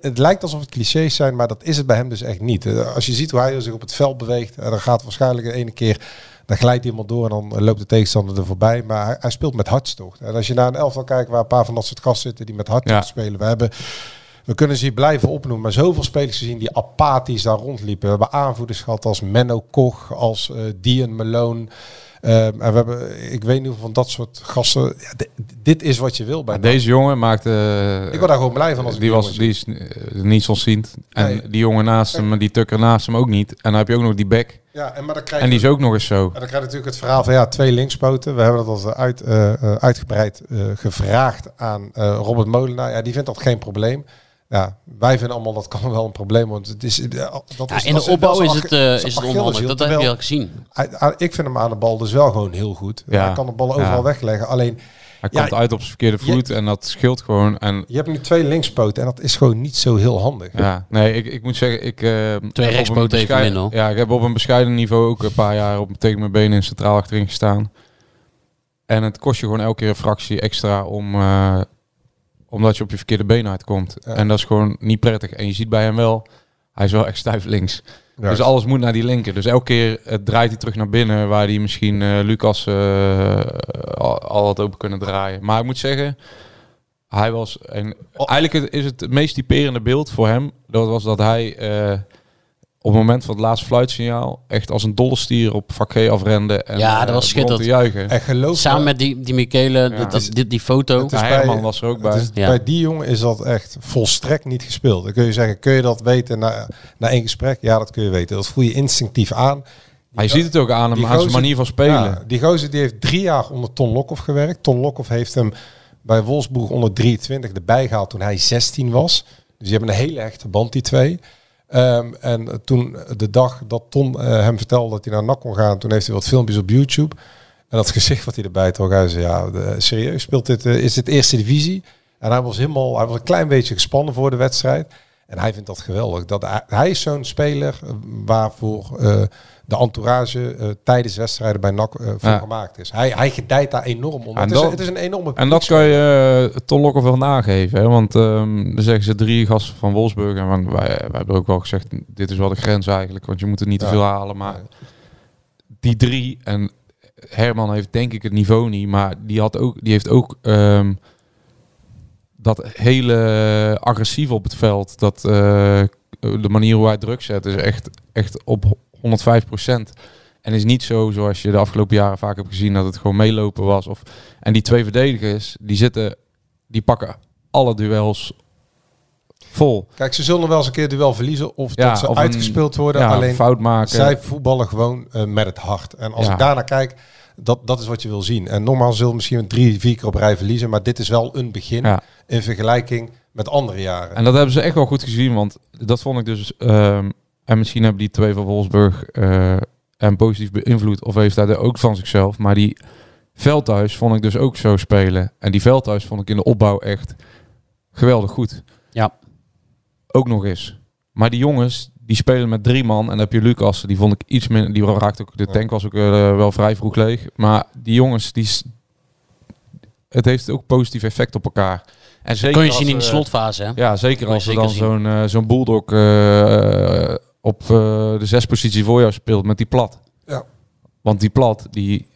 S3: het, lijkt alsof het clichés zijn, maar dat is het bij hem dus echt niet. Eh, Als je ziet hoe hij zich op het veld beweegt, en dan gaat waarschijnlijk de ene keer, dan glijdt hij helemaal door en dan loopt de tegenstander er voorbij. Maar hij, hij speelt met hartstocht. En als je naar een elftal kijkt waar een paar van dat soort gasten zitten die met hartstocht
S4: Ja.
S3: spelen. We hebben, we kunnen ze hier blijven opnoemen, maar zoveel spelers gezien die apathisch daar rondliepen. We hebben aanvoerders gehad als Menno Koch, als eh Dian Malone. Ehm, en we hebben, ik weet niet van dat soort gasten. Ja, di- dit is wat je wil bij
S4: deze jongen maakte...
S3: Ik word daar gewoon blij van als
S4: die
S3: die
S4: was die is eh, niet zonziend. En
S3: Nee.
S4: die jongen naast hem, die tukker naast hem ook niet. En dan heb je ook nog die back.
S3: Ja, en, maar dan krijg
S4: En die is ook nog eens zo.
S3: En dan krijg je natuurlijk het verhaal van ja, twee linkspoten. We hebben dat al uit, eh, eh, uitgebreid eh, gevraagd aan eh, Robert Molenaar. Ja, die vindt dat geen probleem. Ja, wij vinden allemaal dat kan wel een probleem. Want het is, eh, dat
S2: Ja,
S3: is,
S2: in de opbouw
S3: wel
S2: is het, eh,
S3: zijn
S2: is het onhandig. Dat heb je al gezien.
S3: ik vind hem aan de bal dus wel gewoon heel goed.
S4: Ja.
S3: Hij kan de ballen overal
S4: Ja.
S3: wegleggen. Alleen,
S4: Hij
S3: Ja,
S4: komt uit op zijn verkeerde voet en dat scheelt gewoon. En
S3: je hebt nu twee linkspoten en dat is gewoon niet zo heel handig.
S4: ja, nee, ik, ik moet zeggen, ik... eh, een
S2: rechtspoten even hoor.
S4: Ja, ik heb op een bescheiden niveau ook een paar jaar op, tegen mijn benen centraal achterin gestaan. En het kost je gewoon elke keer een fractie extra om... eh, omdat je op je verkeerde been uitkomt.
S3: Ja.
S4: En dat is gewoon niet prettig. En je ziet bij hem wel, hij is wel echt stijf links.
S3: Ja.
S4: Dus alles moet naar die linker. Dus elke keer eh, draait hij terug naar binnen, waar hij misschien eh, Lucas eh, al, al had open kunnen draaien. Maar ik moet zeggen, hij was. En eigenlijk is het het meest typerende beeld voor hem. Dat was dat hij op het moment van het laatste fluitsignaal echt als een dolle stier op vak G afrende. En,
S2: Ja, dat
S4: eh,
S2: was schitterend.
S4: juichen.
S3: En geloof
S2: Samen
S3: me,
S2: met die, die Michele, dat, dat- die, die foto.
S3: Het is
S4: Ja,
S3: bij-
S4: Herman was er ook bij.
S3: is-
S2: Ja.
S3: Bij die jongen is dat echt volstrekt niet gespeeld. Dan kun je zeggen, kun je dat weten na, na één gesprek? Ja, dat kun je weten. Dat voel je instinctief aan.
S4: Hij ziet het ook aan hem, aan zijn manier van spelen.
S3: Ja, die gozer die heeft drie jaar onder Ton Lokhoff gewerkt. Ton Lokhoff heeft hem bij Wolfsburg onder 23 erbij gehaald toen hij 16 was. Dus die hebben een hele hechte band, die twee. Ehm, en toen de dag dat Ton eh, hem vertelde dat hij naar NAC kon gaan, toen heeft hij wat filmpjes op YouTube. En dat gezicht wat hij erbij trok, hij zei, ja, serieus, speelt dit, eh, is dit eerste divisie? En hij was helemaal, hij was een klein beetje gespannen voor de wedstrijd. En hij vindt dat geweldig. Dat hij, is zo'n speler eh, waarvoor de entourage eh, tijdens wedstrijden bij NAC eh, voor
S4: Ja.
S3: gemaakt is. Hij, hij gedijt daar enorm onder.
S4: En
S3: Het is,
S4: dat-
S3: het is een enorme
S4: En dat kan je uh, Ton Lokker wel nageven. Hè? Want ehm dan zeggen ze drie gasten van Wolfsburg. En wij, wij hebben ook wel gezegd, dit is wel de grens eigenlijk. Want je moet er niet te veel halen. Maar die drie, en Herman heeft denk ik het niveau niet. Maar die, had ook, die heeft ook ehm, dat hele agressief op het veld. Dat eh, de manier hoe hij druk zet is echt, echt op 105% En is niet zo zoals je de afgelopen jaren vaak hebt gezien dat het gewoon meelopen was. Of, en die twee verdedigers, die zitten, die pakken alle duels vol.
S3: Kijk, ze zullen wel eens een keer duel verliezen of
S4: Ja,
S3: dat ze
S4: of een-
S3: uitgespeeld worden.
S4: ja,
S3: Alleen
S4: fout maken.
S3: zij voetballen gewoon eh, met het hart. En als
S4: Ja.
S3: ik daarnaar kijk, dat, dat is wat je wil zien. En normaal zullen we misschien drie, vier keer op rij verliezen. Maar dit is wel een begin in vergelijking met andere jaren.
S4: En dat hebben ze echt wel goed gezien, want dat vond ik dus. ehm, en misschien hebben die twee van Wolfsburg eh hem positief beïnvloed, of heeft hij er ook van zichzelf. Maar die Veldhuis vond ik dus ook zo spelen. En die Veldhuis vond ik in de opbouw echt geweldig goed.
S2: Ja.
S4: Ook nog eens. Maar die jongens, die spelen met drie man. En dan heb je Lucas, die vond ik iets minder. Die raakte ook, de tank was ook eh, wel vrij vroeg leeg. Maar die jongens, die, het heeft ook positief effect op elkaar. En zeker
S2: kon je
S4: als
S2: zien in de
S4: we-
S2: slotfase. Hè?
S4: ja, zeker
S2: je
S4: als er
S2: zeker
S4: dan zo'n eh, zo'n bulldog eh, op eh, de zes positie voor jou speelt met die plat.
S3: Ja.
S4: Want die plat, die,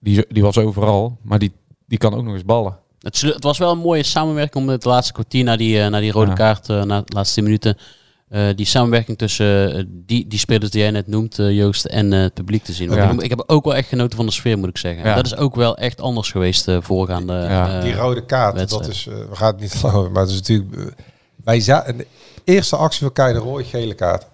S4: die, die was overal, maar die, die kan ook nog eens ballen.
S2: Het, het was wel een mooie samenwerking om het laatste kwartier na die, eh, na die rode
S4: Ja.
S2: kaart, eh, na de laatste 10 minuten, eh, die samenwerking tussen die, die spelers die jij net noemt, Joost, en eh, het publiek te zien. Want
S4: Ja.
S2: Ik, ik heb ook wel echt genoten van de sfeer, moet ik zeggen.
S4: Ja.
S2: Dat is ook wel echt anders geweest de voorgaande
S4: Ja.
S3: die rode kaart,
S2: wedstrijd.
S3: dat is, eh, we gaan het niet over, maar het is natuurlijk... wij za- de eerste actie van Kei de Roy, gele kaart.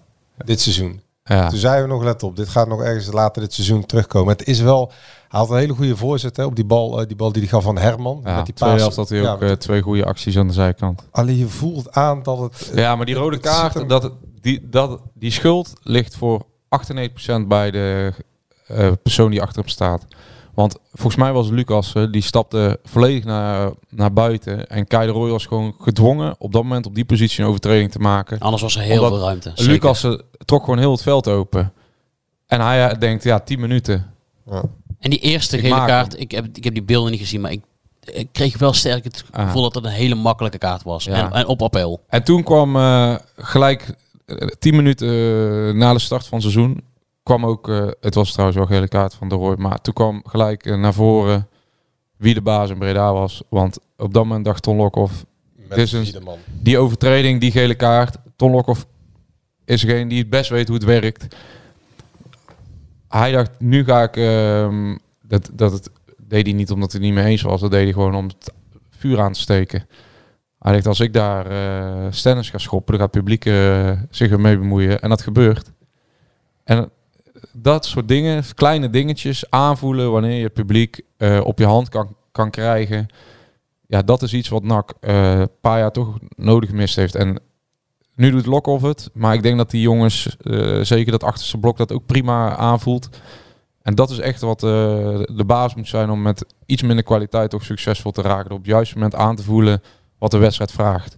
S3: Dit seizoen.
S4: Ja.
S3: Toen zeiden we nog, let op, dit gaat nog ergens later dit seizoen terugkomen. Het is wel, hij had een hele goede voorzet hè, op die bal, eh, die bal die hij gaf van Herman.
S4: Ja,
S3: met die paas.
S4: had hij ook eh, twee goede acties aan de zijkant.
S3: Alleen je voelt aan dat het...
S4: Ja, maar die rode kaart,
S3: hem-
S4: dat, die, dat, die schuld ligt voor 98% bij de eh, persoon die achter hem staat. Want volgens mij was Lucas, eh, die stapte volledig naar, naar buiten. En Kai de Roy was gewoon gedwongen op dat moment op die positie een overtreding te maken.
S2: Anders was er heel veel ruimte. zeker.
S4: Lucas eh, trok gewoon heel het veld open. En hij eh, denkt, ja, 10 minuten.
S3: Ja.
S2: En die eerste
S4: Ik
S2: gele kaart,
S4: hem.
S2: ik heb, ik heb die beelden niet gezien, maar ik, ik kreeg wel sterk het
S4: Ah.
S2: gevoel dat het een hele makkelijke kaart was.
S4: Ja.
S2: En, en op appel.
S4: En toen kwam eh, gelijk eh, 10 minuten na de start van het seizoen, kwam ook, eh, het was trouwens wel gele kaart van de Roy, maar toen kwam gelijk eh, naar voren wie de baas in Breda was. Want op dat moment dacht Ton Lokhoff, een-
S3: Wiedeman.
S4: die overtreding, die gele kaart. Ton Lokhoff is degene die het best weet hoe het werkt. Hij dacht, nu ga ik... ehm, dat, dat het deed hij niet omdat hij het niet mee eens was. Dat deed hij gewoon om het vuur aan te steken. Hij dacht, als ik daar eh stennis ga schoppen, dan gaat het publiek zich ermee bemoeien. En dat gebeurt. En dat soort dingen, kleine dingetjes, aanvoelen wanneer je het publiek eh, op je hand kan, kan krijgen. Ja, dat is iets wat NAC eh, een paar jaar toch nodig gemist heeft. En nu doet Lokhoff het, maar ik denk dat die jongens, eh, zeker dat achterste blok, dat ook prima aanvoelt. En dat is echt wat de basis moet zijn om met iets minder kwaliteit toch succesvol te raken. Op het juiste moment aan te voelen wat de wedstrijd vraagt.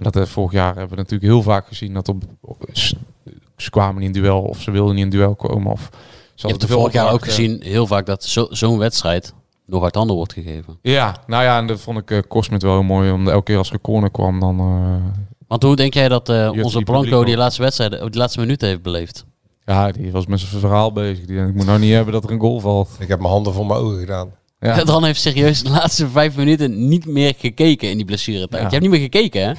S4: En dat eh, vorig jaar hebben we natuurlijk heel vaak gezien dat op, ze kwamen niet in duel of ze wilden niet in duel komen. Of ze
S2: Je hebt vorig jaar ook gezien heel vaak dat zo- zo'n wedstrijd nog uit handen wordt gegeven.
S4: Ja, nou ja, en dat vond ik uh, Kosmet wel heel mooi. Omdat elke keer als er corner kwam, dan... eh,
S2: Want hoe denk jij dat eh, onze Blanco die laatste wedstrijd, die laatste minuten heeft beleefd?
S4: ja, die was met zijn verhaal bezig. Die, denkt, ik moet nou niet hebben dat er een goal valt.
S3: Ik heb mijn handen voor mijn ogen gedaan.
S4: Ja.
S2: Dan heeft serieus de laatste vijf minuten niet meer gekeken in die blessuretijd.
S4: Ja.
S2: Je hebt niet meer gekeken, hè?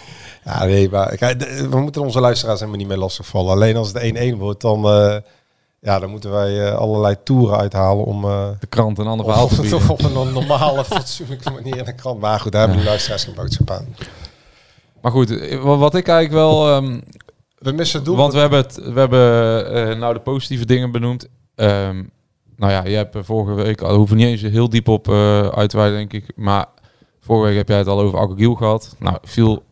S3: Ja, nee, maar kijk, de- we moeten onze luisteraars helemaal niet meer lastigvallen. Alleen als het 1-1 wordt, dan, eh, ja, dan moeten wij eh, allerlei toeren uithalen om... eh,
S4: De krant een ander verhaal te
S3: op,
S4: bieden.
S3: op een normale, fatsoenlijke manier in de krant. Maar goed, daar hebben de luisteraars geen boodschap aan.
S4: Maar goed, wa- wat ik eigenlijk wel... ehm,
S3: We missen het doel.
S4: want we hebben, het, we hebben eh, nou de positieve dingen benoemd. Ehm, nou ja, je hebt eh, vorige week, al hoeven niet eens heel diep op eh uit te wijden, denk ik. Maar vorige week heb jij het al over Akkegiel gehad. Nou, viel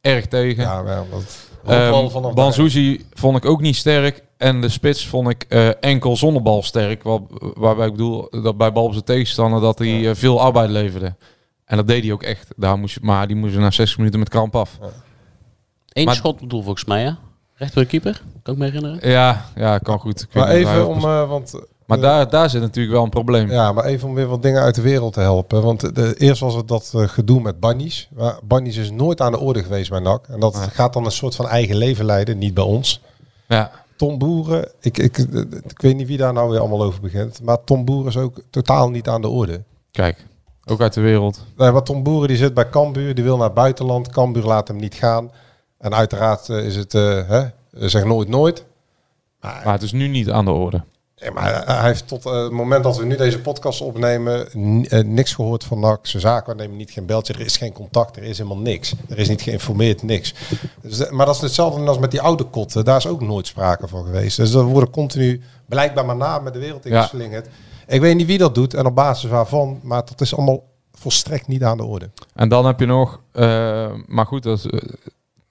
S4: erg tegen.
S3: Ja, wel, dat...
S4: Ehm, Banzuzi vond ik ook niet sterk. En de spits vond ik eh, enkel zonder bal sterk. Wat, waarbij ik bedoel dat bij bal op zijn tegenstander dat hij veel arbeid leverde. En dat deed hij ook echt. Daar moest je, maar die moesten na 60 minuten met kramp af.
S2: Eén
S4: Maar-
S2: schot bedoel volgens mij, hè? Recht voor de keeper, kan ik me herinneren.
S4: Ja, ja kan goed. Ik
S3: Maar even om... eh, want, eh,
S4: maar daar, daar zit natuurlijk wel een probleem.
S3: Ja, maar even om weer wat dingen uit de wereld te helpen. Want de, eerst was het dat eh, gedoe met Bannies. Maar Bannies is nooit aan de orde geweest bij NAC. En dat gaat dan een soort van eigen leven leiden, niet bij ons.
S4: Ja.
S3: Tom Boeren, ik, ik, ik weet niet wie daar nou weer allemaal over begint. Maar Tom Boeren is ook totaal niet aan de orde.
S4: Kijk, ook uit de wereld.
S3: Nee, maar Tom Boeren die zit bij Cambuur, die wil naar het buitenland. Cambuur laat hem niet gaan. En uiteraard eh, is het, eh, hè, zeg nooit nooit.
S4: Maar het is nu niet aan de orde.
S3: Ja, maar hij heeft tot eh, het moment dat we nu deze podcast opnemen eh, niks gehoord van NAC. Zijn zaken nemen niet geen beltje. Er is geen contact. Er is helemaal niks. Er is niet geïnformeerd, niks. Dus, de- maar dat is hetzelfde als met die oude kotten. Daar is ook nooit sprake van geweest. Dus er worden continu blijkbaar maar na met de wereld
S4: Ja.
S3: ingeslingerd. Ik weet niet wie dat doet en op basis waarvan. Maar dat is allemaal volstrekt niet aan de orde.
S4: En dan heb je nog, eh, maar goed, dat is,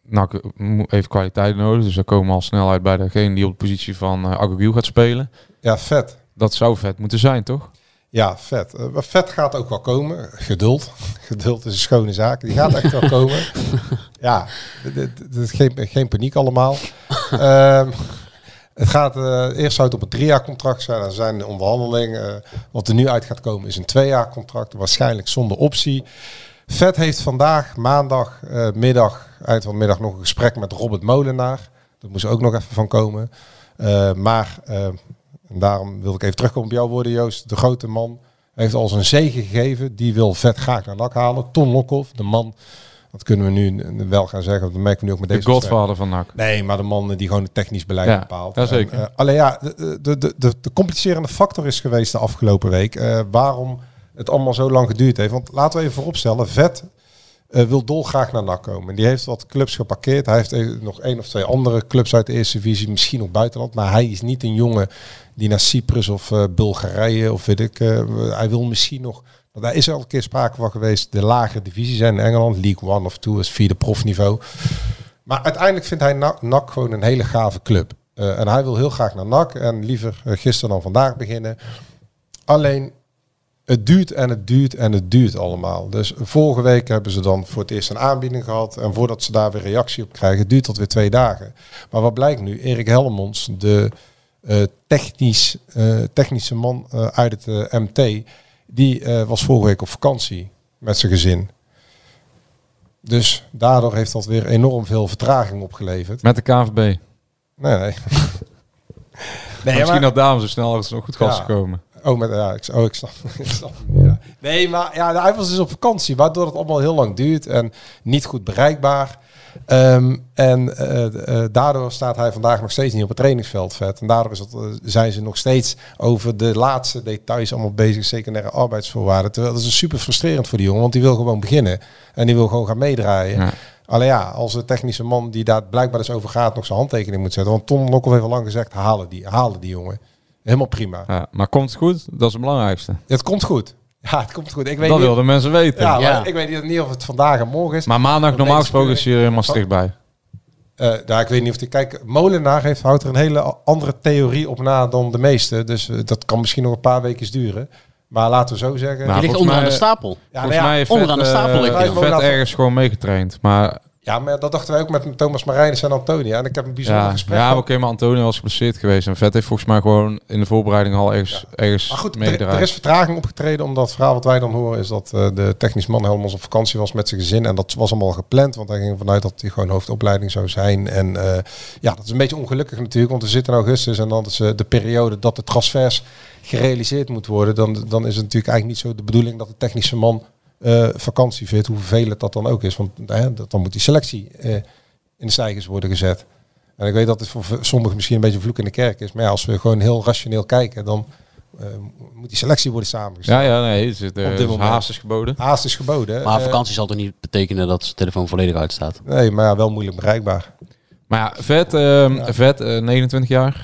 S4: eh, nou, mo- heeft kwaliteit nodig. Dus dan komen we al snel uit bij degene die op de positie van uh, Agogiel gaat spelen.
S3: Ja, vet.
S4: Dat zou vet moeten zijn, toch?
S3: Ja, vet. Eh, maar vet gaat ook wel komen. Geduld. Geduld is een schone zaak. Die gaat echt wel komen. Ja, dit- geen, geen paniek allemaal. Ehm, het gaat eh, eerst zou het op een drie jaar contract zijn. Er zijn onderhandelingen. Eh, wat er nu uit gaat komen is een twee jaar contract. Waarschijnlijk zonder optie. Vet heeft vandaag, maandag, eh, middag, eind van de middag nog een gesprek met Robert Molenaar. Daar moest er ook nog even van komen. Eh, maar, eh, en daarom wil ik even terugkomen op jouw woorden Joost. De grote man heeft al zijn zegen gegeven. Die wil vet graag naar NAC halen. Ton Lokhoff, de man, dat kunnen we nu wel gaan zeggen. Dat merken we nu ook met
S4: De
S3: deze
S4: godvader van NAC.
S3: Nee, maar de man die gewoon het technisch beleid
S4: Ja,
S3: bepaalt.
S4: ja, zeker.
S3: En, alleen ja, de, de, de, de, de complicerende factor is geweest de afgelopen week. waarom het allemaal zo lang geduurd heeft. Want laten we even vooropstellen, Vet eh, wil dolgraag naar NAC komen. Die heeft wat clubs geparkeerd. Hij heeft nog één of twee andere clubs uit de eerste divisie, misschien nog buitenland. Maar hij is niet een jongen die naar Cyprus of eh, Bulgarije of weet ik. eh, hij wil misschien nog. Daar is al een keer sprake van geweest. De lagere divisie zijn in Engeland, League One of Two, is vierde profniveau. Maar uiteindelijk vindt hij NAC, gewoon een hele gave club. En hij wil heel graag naar NAC en liever gisteren dan vandaag beginnen. Alleen, het duurt en het duurt en het duurt allemaal. Dus vorige week hebben ze dan voor het eerst een aanbieding gehad. En voordat ze daar weer reactie op krijgen, duurt dat weer twee dagen. Maar wat blijkt nu? Erik Helmonds, de eh, technisch, eh, technische man eh, uit het MT, die was vorige week op vakantie met zijn gezin. Dus daardoor heeft dat weer enorm veel vertraging opgeleverd.
S4: Met de KVB.
S3: Nee, nee.
S4: Nee, misschien dat daarom zo snel als het nog goed was
S3: Ja.
S4: gekomen.
S3: Oh, met, ja, ik, oh, ik snap, ik snap ja. Nee, maar ja, was dus op vakantie, waardoor het allemaal heel lang duurt en niet goed bereikbaar. Ehm, en eh, eh, daardoor staat hij vandaag nog steeds niet op het trainingsveld vet. En daardoor is het, eh, zijn ze nog steeds over de laatste details allemaal bezig, secundaire arbeidsvoorwaarden. Terwijl dat is super frustrerend voor die jongen, want die wil gewoon beginnen. En die wil gewoon gaan meedraaien.
S4: Ja.
S3: Alleen ja, als de technische man die daar blijkbaar dus over gaat nog zijn handtekening moet zetten. Want Tom Lokhoff heeft al lang gezegd, halen die, halen die jongen. Helemaal prima.
S4: Ja, maar komt het goed? Dat is het belangrijkste.
S3: Het komt goed. Ja, het komt goed. Ik weet
S4: dat
S3: niet,
S4: wilden mensen weten.
S3: ja, ik weet niet of het vandaag en morgen is.
S4: Maar maandag normaal gesproken is
S3: weer.
S4: hier helemaal sticht bij.
S3: Eh, nou, ik weet niet of die... Kijk, Molenaar heeft, houdt er een hele andere theorie op na dan de meeste. Dus eh, dat kan misschien nog een paar weken duren. Maar laten we zo zeggen...
S4: Nou,
S2: Die ligt onderaan
S4: mij-
S2: de stapel.
S3: ja, nou
S4: Volgens
S3: ja,
S4: mij heeft
S2: onderaan
S4: Vet,
S2: de stapel
S4: eh,
S2: ligt.
S4: Vet ergens gewoon meegetraind. Maar
S3: ja, maar dat dachten wij ook met Thomas Marijnis en Antonia. En ik heb een bijzonder
S4: ja,
S3: gesprek
S4: ja
S3: gehad.
S4: oké, maar Antonio was geblesseerd geweest. En Vet heeft volgens mij gewoon in de voorbereiding al ergens, ergens
S3: Maar goed, er, er is vertraging opgetreden, omdat het verhaal wat wij dan horen is dat eh, de technisch man helemaal op vakantie was met zijn gezin. En dat was allemaal gepland, want hij ging ervan uit dat hij gewoon hoofdopleiding zou zijn. En eh, ja, dat is een beetje ongelukkig natuurlijk, want we zitten in augustus en dan is eh, de periode dat de transfers gerealiseerd moet worden. Dan, dan is het natuurlijk eigenlijk niet zo de bedoeling dat de technische man eh, vakantie vindt, hoe vervelend dat dan ook is. Want dat- dan moet die selectie eh, in de stijgers worden gezet. En ik weet dat het voor sommigen misschien een beetje een vloek in de kerk is. Maar ja, als we gewoon heel rationeel kijken, dan eh, moet die selectie worden samengesteld.
S4: Ja, ja, nee, het is,
S3: dit
S4: de
S3: moment.
S4: haast is geboden.
S3: Haast is geboden.
S2: Maar vakantie zal toch niet betekenen dat zijn telefoon volledig uitstaat?
S3: nee, maar ja, wel moeilijk bereikbaar.
S4: Maar ja, Vet, ehm, Vet eh, 29 jaar,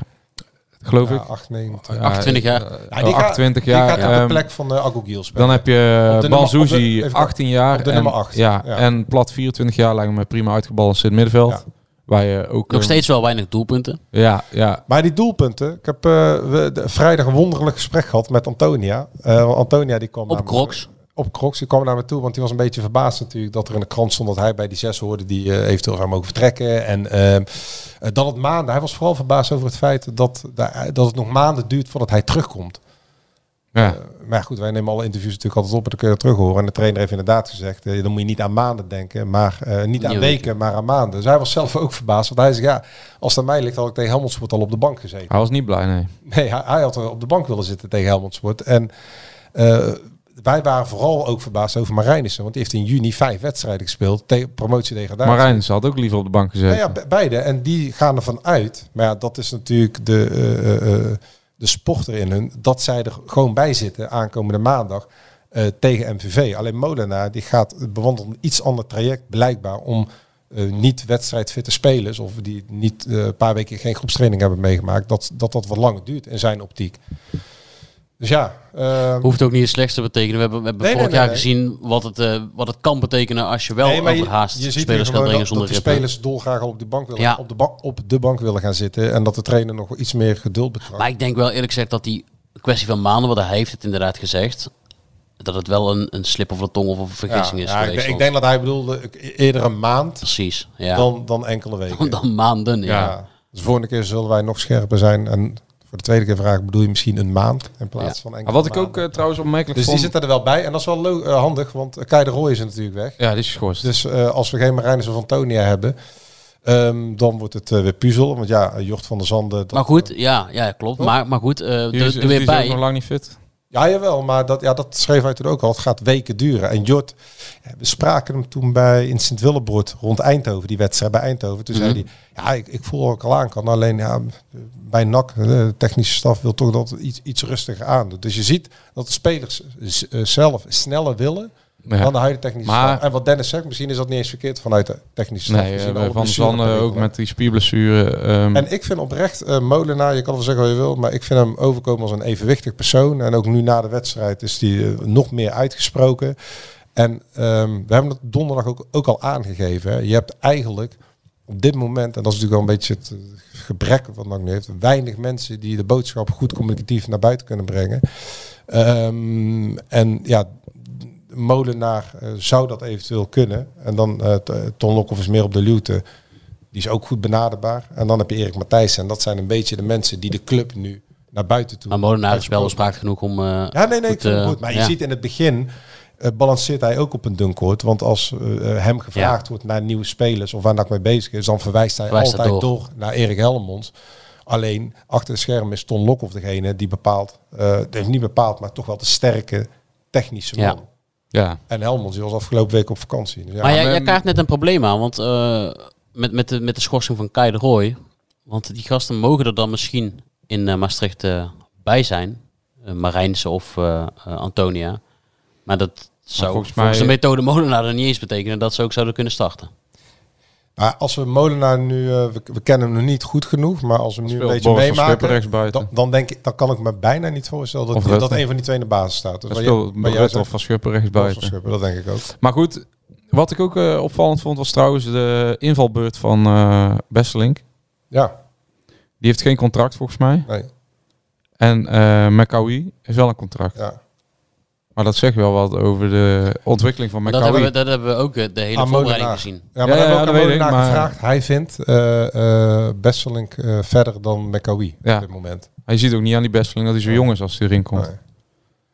S4: geloof
S3: Ja,
S4: ik.
S3: 8, 9.
S4: Ja,
S2: 28 jaar.
S4: eh,
S3: Ja, die
S4: oh,
S3: gaat-
S4: 28
S3: Die
S4: jaar.
S3: gaat op de
S4: ehm,
S3: plek van de Agu Giel spelen.
S4: dan heb je
S3: de-
S4: Banzuzi,
S3: even-
S4: 18 jaar.
S3: op de
S4: en,
S3: nummer acht,
S4: Ja,
S3: ja.
S4: en Plat 24 jaar lijkt me prima uitgebalanceerd middenveld.
S3: Ja.
S4: Waar je ook...
S2: Nog
S4: eh,
S2: steeds wel weinig doelpunten.
S4: Ja, ja.
S3: Maar die doelpunten, ik heb eh, we, de, vrijdag een wonderlijk gesprek gehad met Antonia. Eh, want Antonia die kwam
S2: Op
S3: me-
S2: Crocs.
S3: Op Crocs, die kwam naar me toe, want die was een beetje verbaasd natuurlijk dat er in de krant stond dat hij bij die zes hoorde die eh, eventueel gaan mogen vertrekken. En eh, dat het maanden, hij was vooral verbaasd over het feit dat, dat het nog maanden duurt voordat hij terugkomt.
S4: ja.
S3: Eh, maar goed, wij nemen alle interviews natuurlijk altijd op en dan kun je dat terug horen. En de trainer heeft inderdaad gezegd, dan moet je niet aan maanden denken, maar eh, niet aan
S2: Niet
S3: weken, maar aan maanden. Dus hij was zelf ook verbaasd, want hij zegt, ja, als het aan mij ligt, had ik tegen Helmond Sport al op de bank gezeten.
S4: Hij was niet blij, nee.
S3: Nee, hij, hij had er op de bank willen zitten tegen Helmond Sport. En wij waren vooral ook verbaasd over Marijnissen, want die heeft in juni vijf wedstrijden gespeeld, tegen promotie-degradatie.
S4: Marijn had ook liever op de bank gezeten.
S3: Ja, ja, be- beide. En die gaan ervan uit. Maar ja, dat is natuurlijk de, eh, eh, eh, de sporter in hun. Dat zij er gewoon bij zitten aankomende maandag tegen MVV. Alleen Molenaar die gaat bewandelen een iets ander traject blijkbaar om eh, niet wedstrijdfitte spelers of die niet een paar weken geen groepstraining hebben meegemaakt. Dat dat, dat wat langer duurt in zijn optiek. Dus ja. eh,
S2: Hoeft ook niet het slechtste te betekenen. We hebben, we hebben
S3: Nee,
S2: vorig
S3: nee,
S2: jaar gezien wat het, eh, wat het kan betekenen als je wel
S3: Nee, je-
S2: overhaast
S3: je ziet
S2: spelers gaat
S3: gewoon
S2: brengen zonder
S3: dat de spelers dolgraag al op de bank willen,
S2: Ja.
S3: op, de ba- op de bank willen gaan zitten en dat de trainer nog iets meer geduld betracht.
S2: Maar ik denk wel eerlijk gezegd dat die kwestie van maanden, want hij heeft het inderdaad gezegd, dat het wel een, een slip of de tong of een vergissing is
S3: ja, ik,
S2: geweest.
S3: denk- ik denk dat hij bedoelde eerder een maand
S2: Precies, ja.
S3: dan, dan enkele weken.
S2: Dan, maanden, ja.
S3: Dus de volgende keer zullen wij nog scherper zijn. En voor de tweede keer vraag ik, bedoel je misschien een maand in plaats
S2: Ja.
S3: van
S4: Maar
S3: enkele
S4: wat ik ook eh, trouwens opmerkelijk
S3: Dus die
S4: vond...
S3: zitten er wel bij. En dat is wel eh, handig, want Kei de Roy is er natuurlijk weg.
S4: Ja, die is geschorst.
S3: Dus eh, als we geen Marijnus of Antonia hebben, ehm, dan wordt het eh, weer puzzel. Want ja, Jort van der Zanden... dat-
S2: Maar goed, ja, ja klopt. Maar, maar goed, eh er
S4: is,
S2: er
S4: die
S2: weer
S4: is ook
S2: bij.
S4: nog lang niet fit.
S3: Ja, jawel, maar dat, ja, dat schreef hij toen ook al. Het gaat weken duren. En Jort, we spraken hem toen bij in Sint-Willebroord rond Eindhoven, die wedstrijd bij Eindhoven. Toen
S2: Mhm.
S3: zei hij, ja, ik, ik voel ook al aan kan. Alleen ja, bij NAC, de technische staf wil toch dat iets, iets rustiger aan doet. Dus je ziet dat de spelers eh, zelf sneller willen
S4: Ja.
S3: dan de huidige technische
S4: Maar-.
S3: En wat Dennis zegt, misschien is dat niet eens verkeerd vanuit de technische staf.
S4: Nee, eh, Van
S3: per
S4: ook met die spierblessure. ehm,
S3: En ik vind oprecht eh, Molenaar, je kan wel zeggen wat je wil, maar ik vind hem overkomen als een evenwichtig persoon. En ook nu na de wedstrijd is hij eh, nog meer uitgesproken. En ehm, we hebben het donderdag ook, ook al aangegeven. Hè. Je hebt eigenlijk op dit moment, en dat is natuurlijk wel een beetje het gebrek wat NAC nu heeft, weinig mensen die de boodschap goed communicatief naar buiten kunnen brengen. Ehm, en ja, Molenaar eh, zou dat eventueel kunnen. En dan T- Ton Lokhoff is meer op de luwte. Die is ook goed benaderbaar. En dan heb je Erik Matthijssen. En dat zijn een beetje de mensen die de club nu naar buiten toe...
S2: Maar Molenaar is wel bespraakt genoeg om...
S3: Ja, nee, nee,
S2: goed.
S3: Maar je ziet in het begin balanceert hij ook op een dunkoord. Want als hem gevraagd wordt naar nieuwe spelers of waar NAC mee bezig is, dan verwijst hij
S2: Verwijst
S3: altijd
S2: door.
S3: door. naar Erik Helmond. Alleen achter de schermen is Ton Lokhoff degene die bepaalt, heeft niet bepaald, maar toch wel de sterke technische man.
S4: Ja.
S3: En Helmond die was afgelopen week op vakantie. Dus ja,
S2: maar jij, jij kaart net een probleem aan, want eh, met, met, de, met de schorsing van Kai de Roy. Want die gasten mogen er dan misschien in eh, Maastricht eh, bij zijn. Uh, Marijnse of Antonia. Maar dat zou
S4: volgens
S2: volgens,
S4: mij-
S2: de methode Molenaar dan niet eens betekenen dat ze ook zouden kunnen starten.
S3: Maar als we Molenaar nu, eh, we, we kennen hem nog niet goed genoeg, maar als we hem nu een beetje
S4: Boris
S3: meemaken, dan, dan denk ik, dan kan ik me bijna niet voorstellen dat, dat een van die twee in de basis staat. Dus
S4: speelt
S3: wat jij zegt,
S4: of Van Schuppen
S3: van Schuppen, dat denk ik ook.
S4: Maar goed, wat ik ook eh, opvallend vond was trouwens de invalbeurt van eh Besselink.
S3: Ja,
S4: Die heeft geen contract volgens mij.
S3: nee,
S4: En Mekawi heeft wel een contract.
S3: ja.
S4: Maar dat zegt wel wat over de ontwikkeling van
S2: Dat
S4: Mekawi.
S2: hebben, we, dat hebben we ook eh, de hele
S3: Aan
S2: voorbereiding gezien.
S3: Ja, maar
S4: Ja,
S3: we hebben
S4: ja,
S3: ook
S4: dat
S3: aan gevraagd. Hij vindt eh eh Besselink eh, verder dan Mekawi
S4: Ja.
S3: op dit moment.
S4: Hij ziet ook niet aan die Besseling dat hij zo jong is als hij erin komt.
S3: Nee.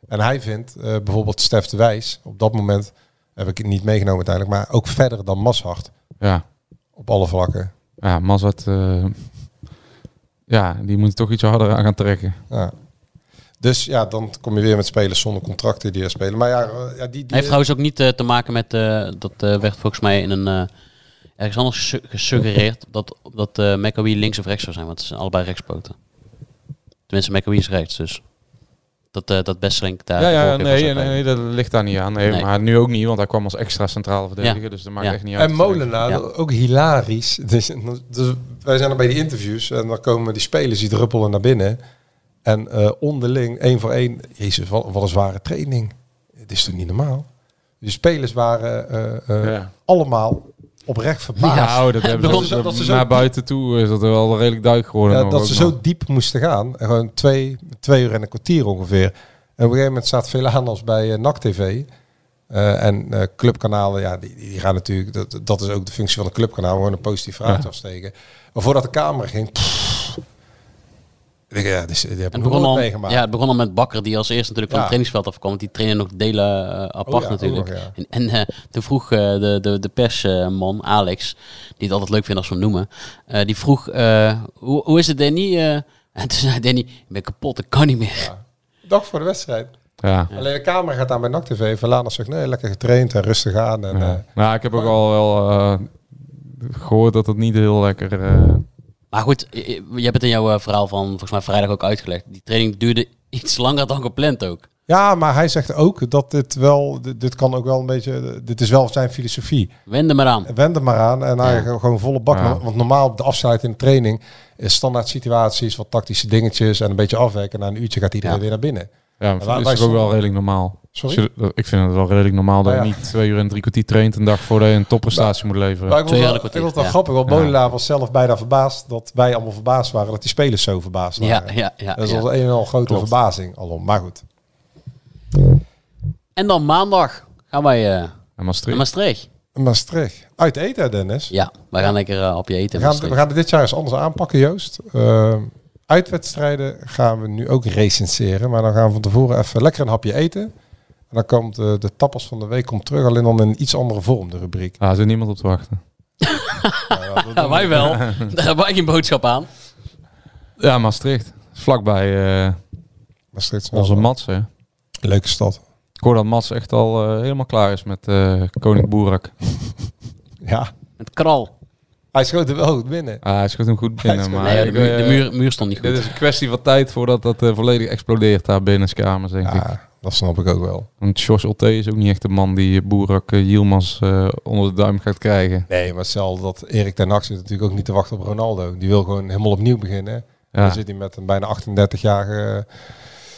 S3: En hij vindt eh, bijvoorbeeld Stef de Wijs, op dat moment heb ik het niet meegenomen uiteindelijk, maar ook verder dan Mashart
S4: Ja,
S3: op alle vlakken.
S4: ja Mazat, eh, ja, die moet toch iets harder aan gaan trekken.
S3: Ja. Dus ja, dan kom je weer met spelers zonder contracten die er spelen. Maar ja, eh, ja die, die
S2: Hij heeft trouwens ook niet eh, te maken met, eh, dat eh, werd volgens mij in een, eh, ergens anders gesu- gesuggereerd, dat, dat eh McAwee links of rechts zou zijn, want het zijn allebei rechtspoten. Tenminste, McAwee is rechts, dus dat, eh dat Besselink daar...
S4: Ja, ja nee, nee, nee, dat ligt daar niet aan. Nee,
S2: Nee.
S4: Maar nu ook niet, want hij kwam als extra centrale verdediger.
S2: Ja.
S4: Dus dat maakt
S2: Ja.
S4: echt niet uit.
S3: En Molenaar,
S2: Ja.
S3: ook hilarisch. Dus, dus wij zijn er bij die interviews en dan komen die spelers die druppelen naar binnen. En eh, onderling, één voor één, jezus, wat, wat een zware training. Het is toch niet normaal? Die spelers waren eh, eh,
S4: Ja.
S3: allemaal oprecht verbaasd.
S4: Ja, oh, dat hebben
S3: Dat
S4: ze,
S3: dat ze zo
S4: naar buiten toe is dat er wel redelijk duidelijk geworden.
S3: Ja, dat ze
S4: nog.
S3: zo diep moesten gaan. En gewoon twee, twee uur en een kwartier ongeveer. En op een gegeven moment staat veel aan als bij uh, NAC TV. Uh, en uh, clubkanalen, ja, die, die gaan natuurlijk... Dat, dat is ook de functie van een clubkanaal. Gewoon een positief verhaal
S4: Ja.
S3: afsteken. Maar voordat de camera ging... pff, ik ja, die, die heb ik
S2: Het
S3: nog
S2: begon,
S3: nooit
S2: al,
S3: meegemaakt.
S2: ja, het begon al met Bakker, die als eerste natuurlijk van het trainingsveld afkwam. Want die trainen nog delen eh, apart
S3: Oh ja,
S2: natuurlijk.
S3: nog, ja.
S2: En, en eh, toen vroeg eh, de, de, de persman, Alex, die het altijd leuk vindt als we hem noemen. eh, die vroeg, eh, hoe, hoe is het Danny? En toen zei Danny, ik ben kapot, ik kan niet meer.
S3: Dag voor de wedstrijd.
S4: Ja.
S3: Alleen de camera gaat aan bij NAC TV. Verlana zegt, nee, lekker getraind en rustig aan. En,
S4: Ja.
S3: eh,
S4: Nou, ik heb ook al wel eh, gehoord dat het niet heel lekker...
S2: Maar goed, je, je hebt het in jouw eh, verhaal van volgens mij vrijdag ook uitgelegd. Die training duurde iets langer dan gepland ook.
S3: ja, maar hij zegt ook dat dit wel... Dit, dit kan ook wel een beetje... Dit is wel zijn filosofie.
S2: Wend er maar aan.
S3: Wend er maar aan en hij
S2: Ja.
S3: gewoon volle bak.
S4: Ja.
S3: Want normaal op de afsluiting in de training is standaard situaties, wat tactische dingetjes en een beetje afwerken. Na een uurtje gaat iedereen
S2: Ja.
S3: weer naar binnen.
S4: Ja,
S3: wij
S4: is toch ook wel redelijk normaal.
S3: Sorry?
S4: Ik vind het wel redelijk normaal dat
S3: Nou
S4: je
S3: ja.
S4: niet twee uur en drie kwartier traint een dag voordat je een topprestatie moet leveren.
S3: Maar ik vond
S2: Twee
S3: het
S2: jaar
S3: wel, grappig, want
S4: Ja.
S3: Molenaar was zelf bijna verbaasd dat wij allemaal verbaasd waren dat die spelers zo verbaasd
S2: Ja,
S3: waren.
S2: ja, ja.
S3: dat is
S2: ja.
S3: al een en al grote
S2: Klopt.
S3: verbazing alom. Maar goed.
S2: En dan maandag gaan wij eh
S4: Maastricht.
S2: Maastricht.
S3: Maastricht. Uit eten, Dennis.
S2: Ja, wij gaan lekker eh, op je eten
S3: We gaan, we gaan het dit jaar eens anders aanpakken, Joost. Uh, uitwedstrijden gaan we nu ook recenseren. Maar dan gaan we van tevoren even lekker een hapje eten. En dan komt eh, de tapas van de week komt terug. Alleen dan in een iets andere vorm, de rubriek.
S4: Ah, er zit niemand op te wachten.
S2: Ja, wij wel. Daar hebben wij geen boodschap aan.
S4: Ja, Maastricht. Vlakbij eh,
S3: Maastricht is
S4: onze
S3: wel
S4: Mats. Hè.
S3: leuke stad.
S4: Ik hoor dat Mats echt al eh, helemaal klaar is met eh, Koning Boerak.
S3: Ja,
S2: Met kral.
S3: Hij schoot er wel goed binnen.
S4: Ah, hij schoot hem goed binnen. Maar
S2: Nee, de,
S4: ik,
S2: muur, de
S4: eh,
S2: muur, muur stond niet goed.
S4: Dit is een kwestie van tijd voordat dat eh, volledig explodeert daar binnen kamers, denk ik.
S3: Ja, dat snap ik ook wel.
S4: Want Jos Ulte is ook niet echt de man die Boerak uh, Yilmaz eh, onder de duim gaat krijgen.
S3: Nee, maar hetzelfde dat Erik ten Hag zit natuurlijk ook niet te wachten op Ronaldo. Die wil gewoon helemaal opnieuw beginnen.
S4: Ja,
S3: Dan zit hij met een bijna 38-jarige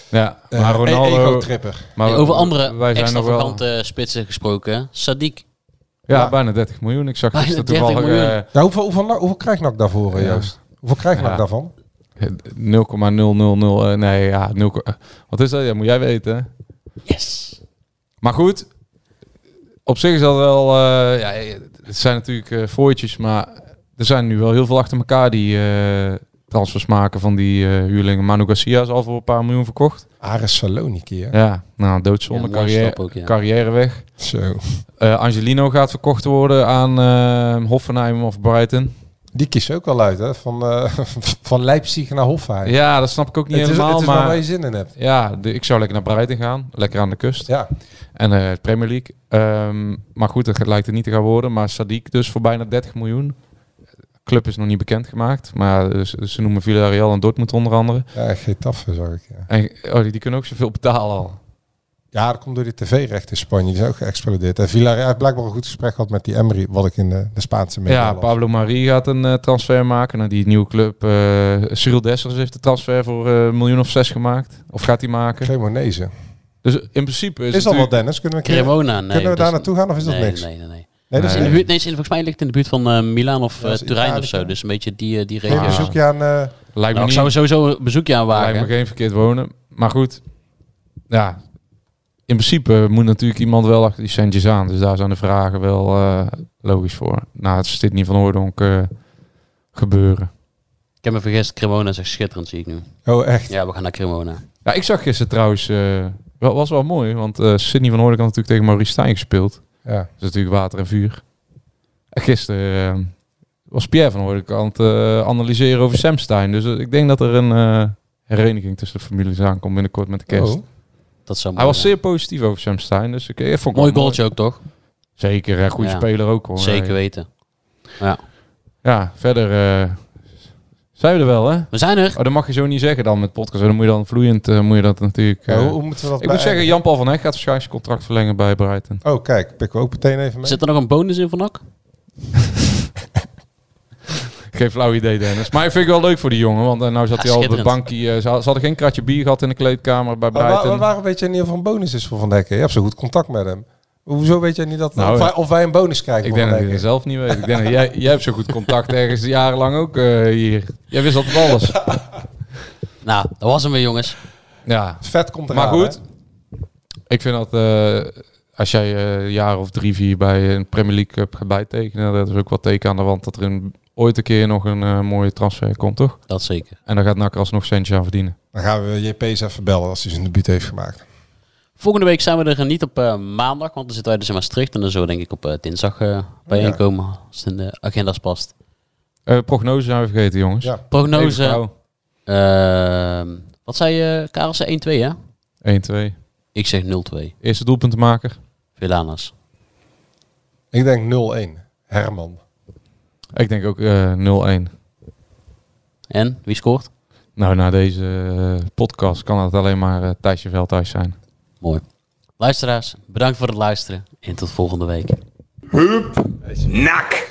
S4: ja
S3: uh,
S4: maar Ronaldo...
S3: ego-tripper.
S4: maar
S2: Hey, over andere
S4: wij zijn nog wel...
S2: extravagante spitsen gesproken. Sadiq.
S4: Ja,
S3: Ja.
S4: bijna 30 miljoen. Ik zag
S2: Bijna
S4: gisteren
S2: 30
S4: toevallig
S2: miljoen.
S4: eh,
S3: Ja, hoeveel, hoeveel, hoeveel krijgt NAC daarvoor, eh. Joost? Hoeveel NAC
S4: Ja.
S3: daarvan?
S4: 0,000... eh, nee, ja, 0, wat is dat? Ja, moet jij weten.
S2: Yes.
S4: Maar goed, op zich is dat wel... eh, ja, het zijn natuurlijk eh fooitjes, maar er zijn nu wel heel veel achter elkaar die eh transfers maken van die eh huurlingen. Manu Garcia is al voor een paar miljoen verkocht.
S3: Ares Saloniki, hè?
S4: Ja, nou, doodzonde,
S2: Ja,
S4: carrière,
S2: ook, ja.
S4: carrière weg.
S3: Zo.
S4: Eh, Angelino gaat verkocht worden aan eh, Hoffenheim of Brighton.
S3: Die kiest ook wel uit, hè? Van, eh, van Leipzig naar Hoffenheim.
S4: Ja, dat snap ik ook niet
S3: Het is-
S4: helemaal.
S3: het is wel
S4: maar
S3: waar je zin in hebt.
S4: Ja, de- ik zou lekker naar Brighton gaan. Lekker aan de kust.
S3: Ja.
S4: En eh Premier League. Ehm, maar goed, dat lijkt het niet te gaan worden. Maar Sadiq dus voor bijna 30 miljoen. Club is nog niet bekendgemaakt. Maar dus, ze noemen Villarreal en Dortmund onder andere.
S3: Ja, Getafe zag ik. Ja,
S4: En oh, die, die kunnen ook zoveel betalen al.
S3: ja dat komt door die tv-rechten in Spanje. Die zijn ook geëxplodeerd. En Villarreal heeft blijkbaar een goed gesprek gehad met die Emery, wat ik in de, de Spaanse media
S4: Ja,
S3: las.
S4: Pablo Marie gaat een eh, transfer maken naar die nieuwe club. eh Cyril Dessers heeft de transfer voor eh, een miljoen of zes gemaakt. Of gaat hij maken.
S3: Cremonese.
S4: Dus in principe is,
S3: Is,
S4: het
S3: dat wel
S4: natuurlijk-
S3: Dennis? Kunnen we,
S2: Cremona, nee.
S3: kunnen we daar
S2: is-
S3: naartoe gaan of is dat
S2: nee,
S3: niks?
S2: Nee, nee, nee.
S3: Nee, dat is
S2: In de buurt, nee, is in- volgens mij ligt het in de buurt van eh Milaan of eh, Turijn of zo. Dus een beetje die, eh, die regio.
S3: bezoekje aan... eh,
S4: Lijkt me
S2: Nou, ik zou sowieso een bezoekje aan
S4: Lijkt me geen verkeerd wonen. Maar goed, ja. In principe moet natuurlijk iemand wel achter die centjes aan. Dus daar zijn de vragen wel eh, logisch voor. Nou, het is dit niet van Oordonk gebeuren.
S2: Ik heb me vergist, Cremona is echt schitterend, zie ik nu.
S3: oh, echt?
S2: Ja, we gaan naar Cremona.
S4: Ja, ik zag gisteren trouwens, eh, wel, was wel mooi. Want eh Sidney van Oordonk had natuurlijk tegen Maurice Stijn gespeeld.
S3: Ja.
S4: Dat is natuurlijk water en vuur. En gisteren eh, was Pierre van Oordonk aan het eh, analyseren over Sam Stein. Dus eh, ik denk dat er een eh, hereniging tussen de families aankomt binnenkort met de kerst.
S3: Oh.
S2: Dat zou
S4: Hij was
S2: zijn.
S4: zeer positief over Sam Stein. Dus ik, ik vond
S2: Mooi goaltje ook, toch?
S4: Zeker, een goede
S2: Ja.
S4: speler ook hoor.
S2: Zeker weten. Ja.
S4: Ja, verder eh, zijn we er wel hè?
S2: We zijn er.
S4: Oh, dat mag je zo niet zeggen dan met podcast. Dan moet je dan vloeiend, eh, moet je dat natuurlijk...
S3: Ja,
S4: eh,
S3: hoe, hoe moeten we dat
S4: ik moet zeggen? Jan-Paul van Heg gaat waarschijnlijk zijn contract verlengen bij Brighton.
S3: Oh, kijk. Pikken we ook meteen even mee.
S2: Zit er nog een bonus in van NAC?
S4: Geen flauw idee, Dennis. Maar ik vind het wel leuk voor die jongen. Want uh, nou zat
S2: Ja,
S4: hij al op het
S2: schitterend.
S4: bankje. eh, ze, had- ze hadden geen kratje bier gehad in de kleedkamer bij
S3: Maar waar,
S4: Brighton.
S3: waar, weet jij niet of er een bonus is voor Van Dekker? Je hebt zo goed contact met hem. Hoezo weet jij niet dat,
S4: Nou,
S3: of, wij, of wij een bonus krijgen
S4: ik denk dat je het zelf niet weet. Ik denk dat jij, jij hebt zo goed contact ergens jarenlang ook eh, hier. Jij wist altijd alles.
S2: Nou, dat was hem weer, jongens.
S4: Ja,
S3: Vet komt eraan,
S4: maar goed.
S3: hè?
S4: Ik vind dat eh, als jij eh, een jaar of drie, vier bij een Premier League Cup gaat bijtekenen, dat is ook wel teken aan de wand dat er een, ooit een keer nog een eh, mooie transfer komt, toch?
S2: Dat zeker.
S4: En dan gaat NAC alsnog centje aan verdienen.
S3: Dan gaan we JP eens even bellen als hij zijn debuut heeft gemaakt.
S2: Volgende week zijn we er niet op eh, maandag, want dan zitten wij dus in Maastricht. En dan zullen we denk ik op eh, dinsdag eh bijeenkomen, als het in de agenda's past.
S4: Eh prognose zijn we vergeten, jongens.
S3: Ja.
S2: Prognose, ehm, wat zei je, Karelse? 1-2 hè?
S4: 1-2.
S2: Ik zeg 0-2.
S4: Eerste doelpuntenmaker.
S2: Villanas.
S3: Ik denk 0-1. Herman.
S4: Ik denk ook eh 0-1.
S2: En, wie scoort?
S4: Nou, na deze podcast kan het alleen maar Thijsje Veldhuis zijn.
S2: Mooi. Luisteraars, bedankt voor het luisteren en tot volgende week.
S7: Nak.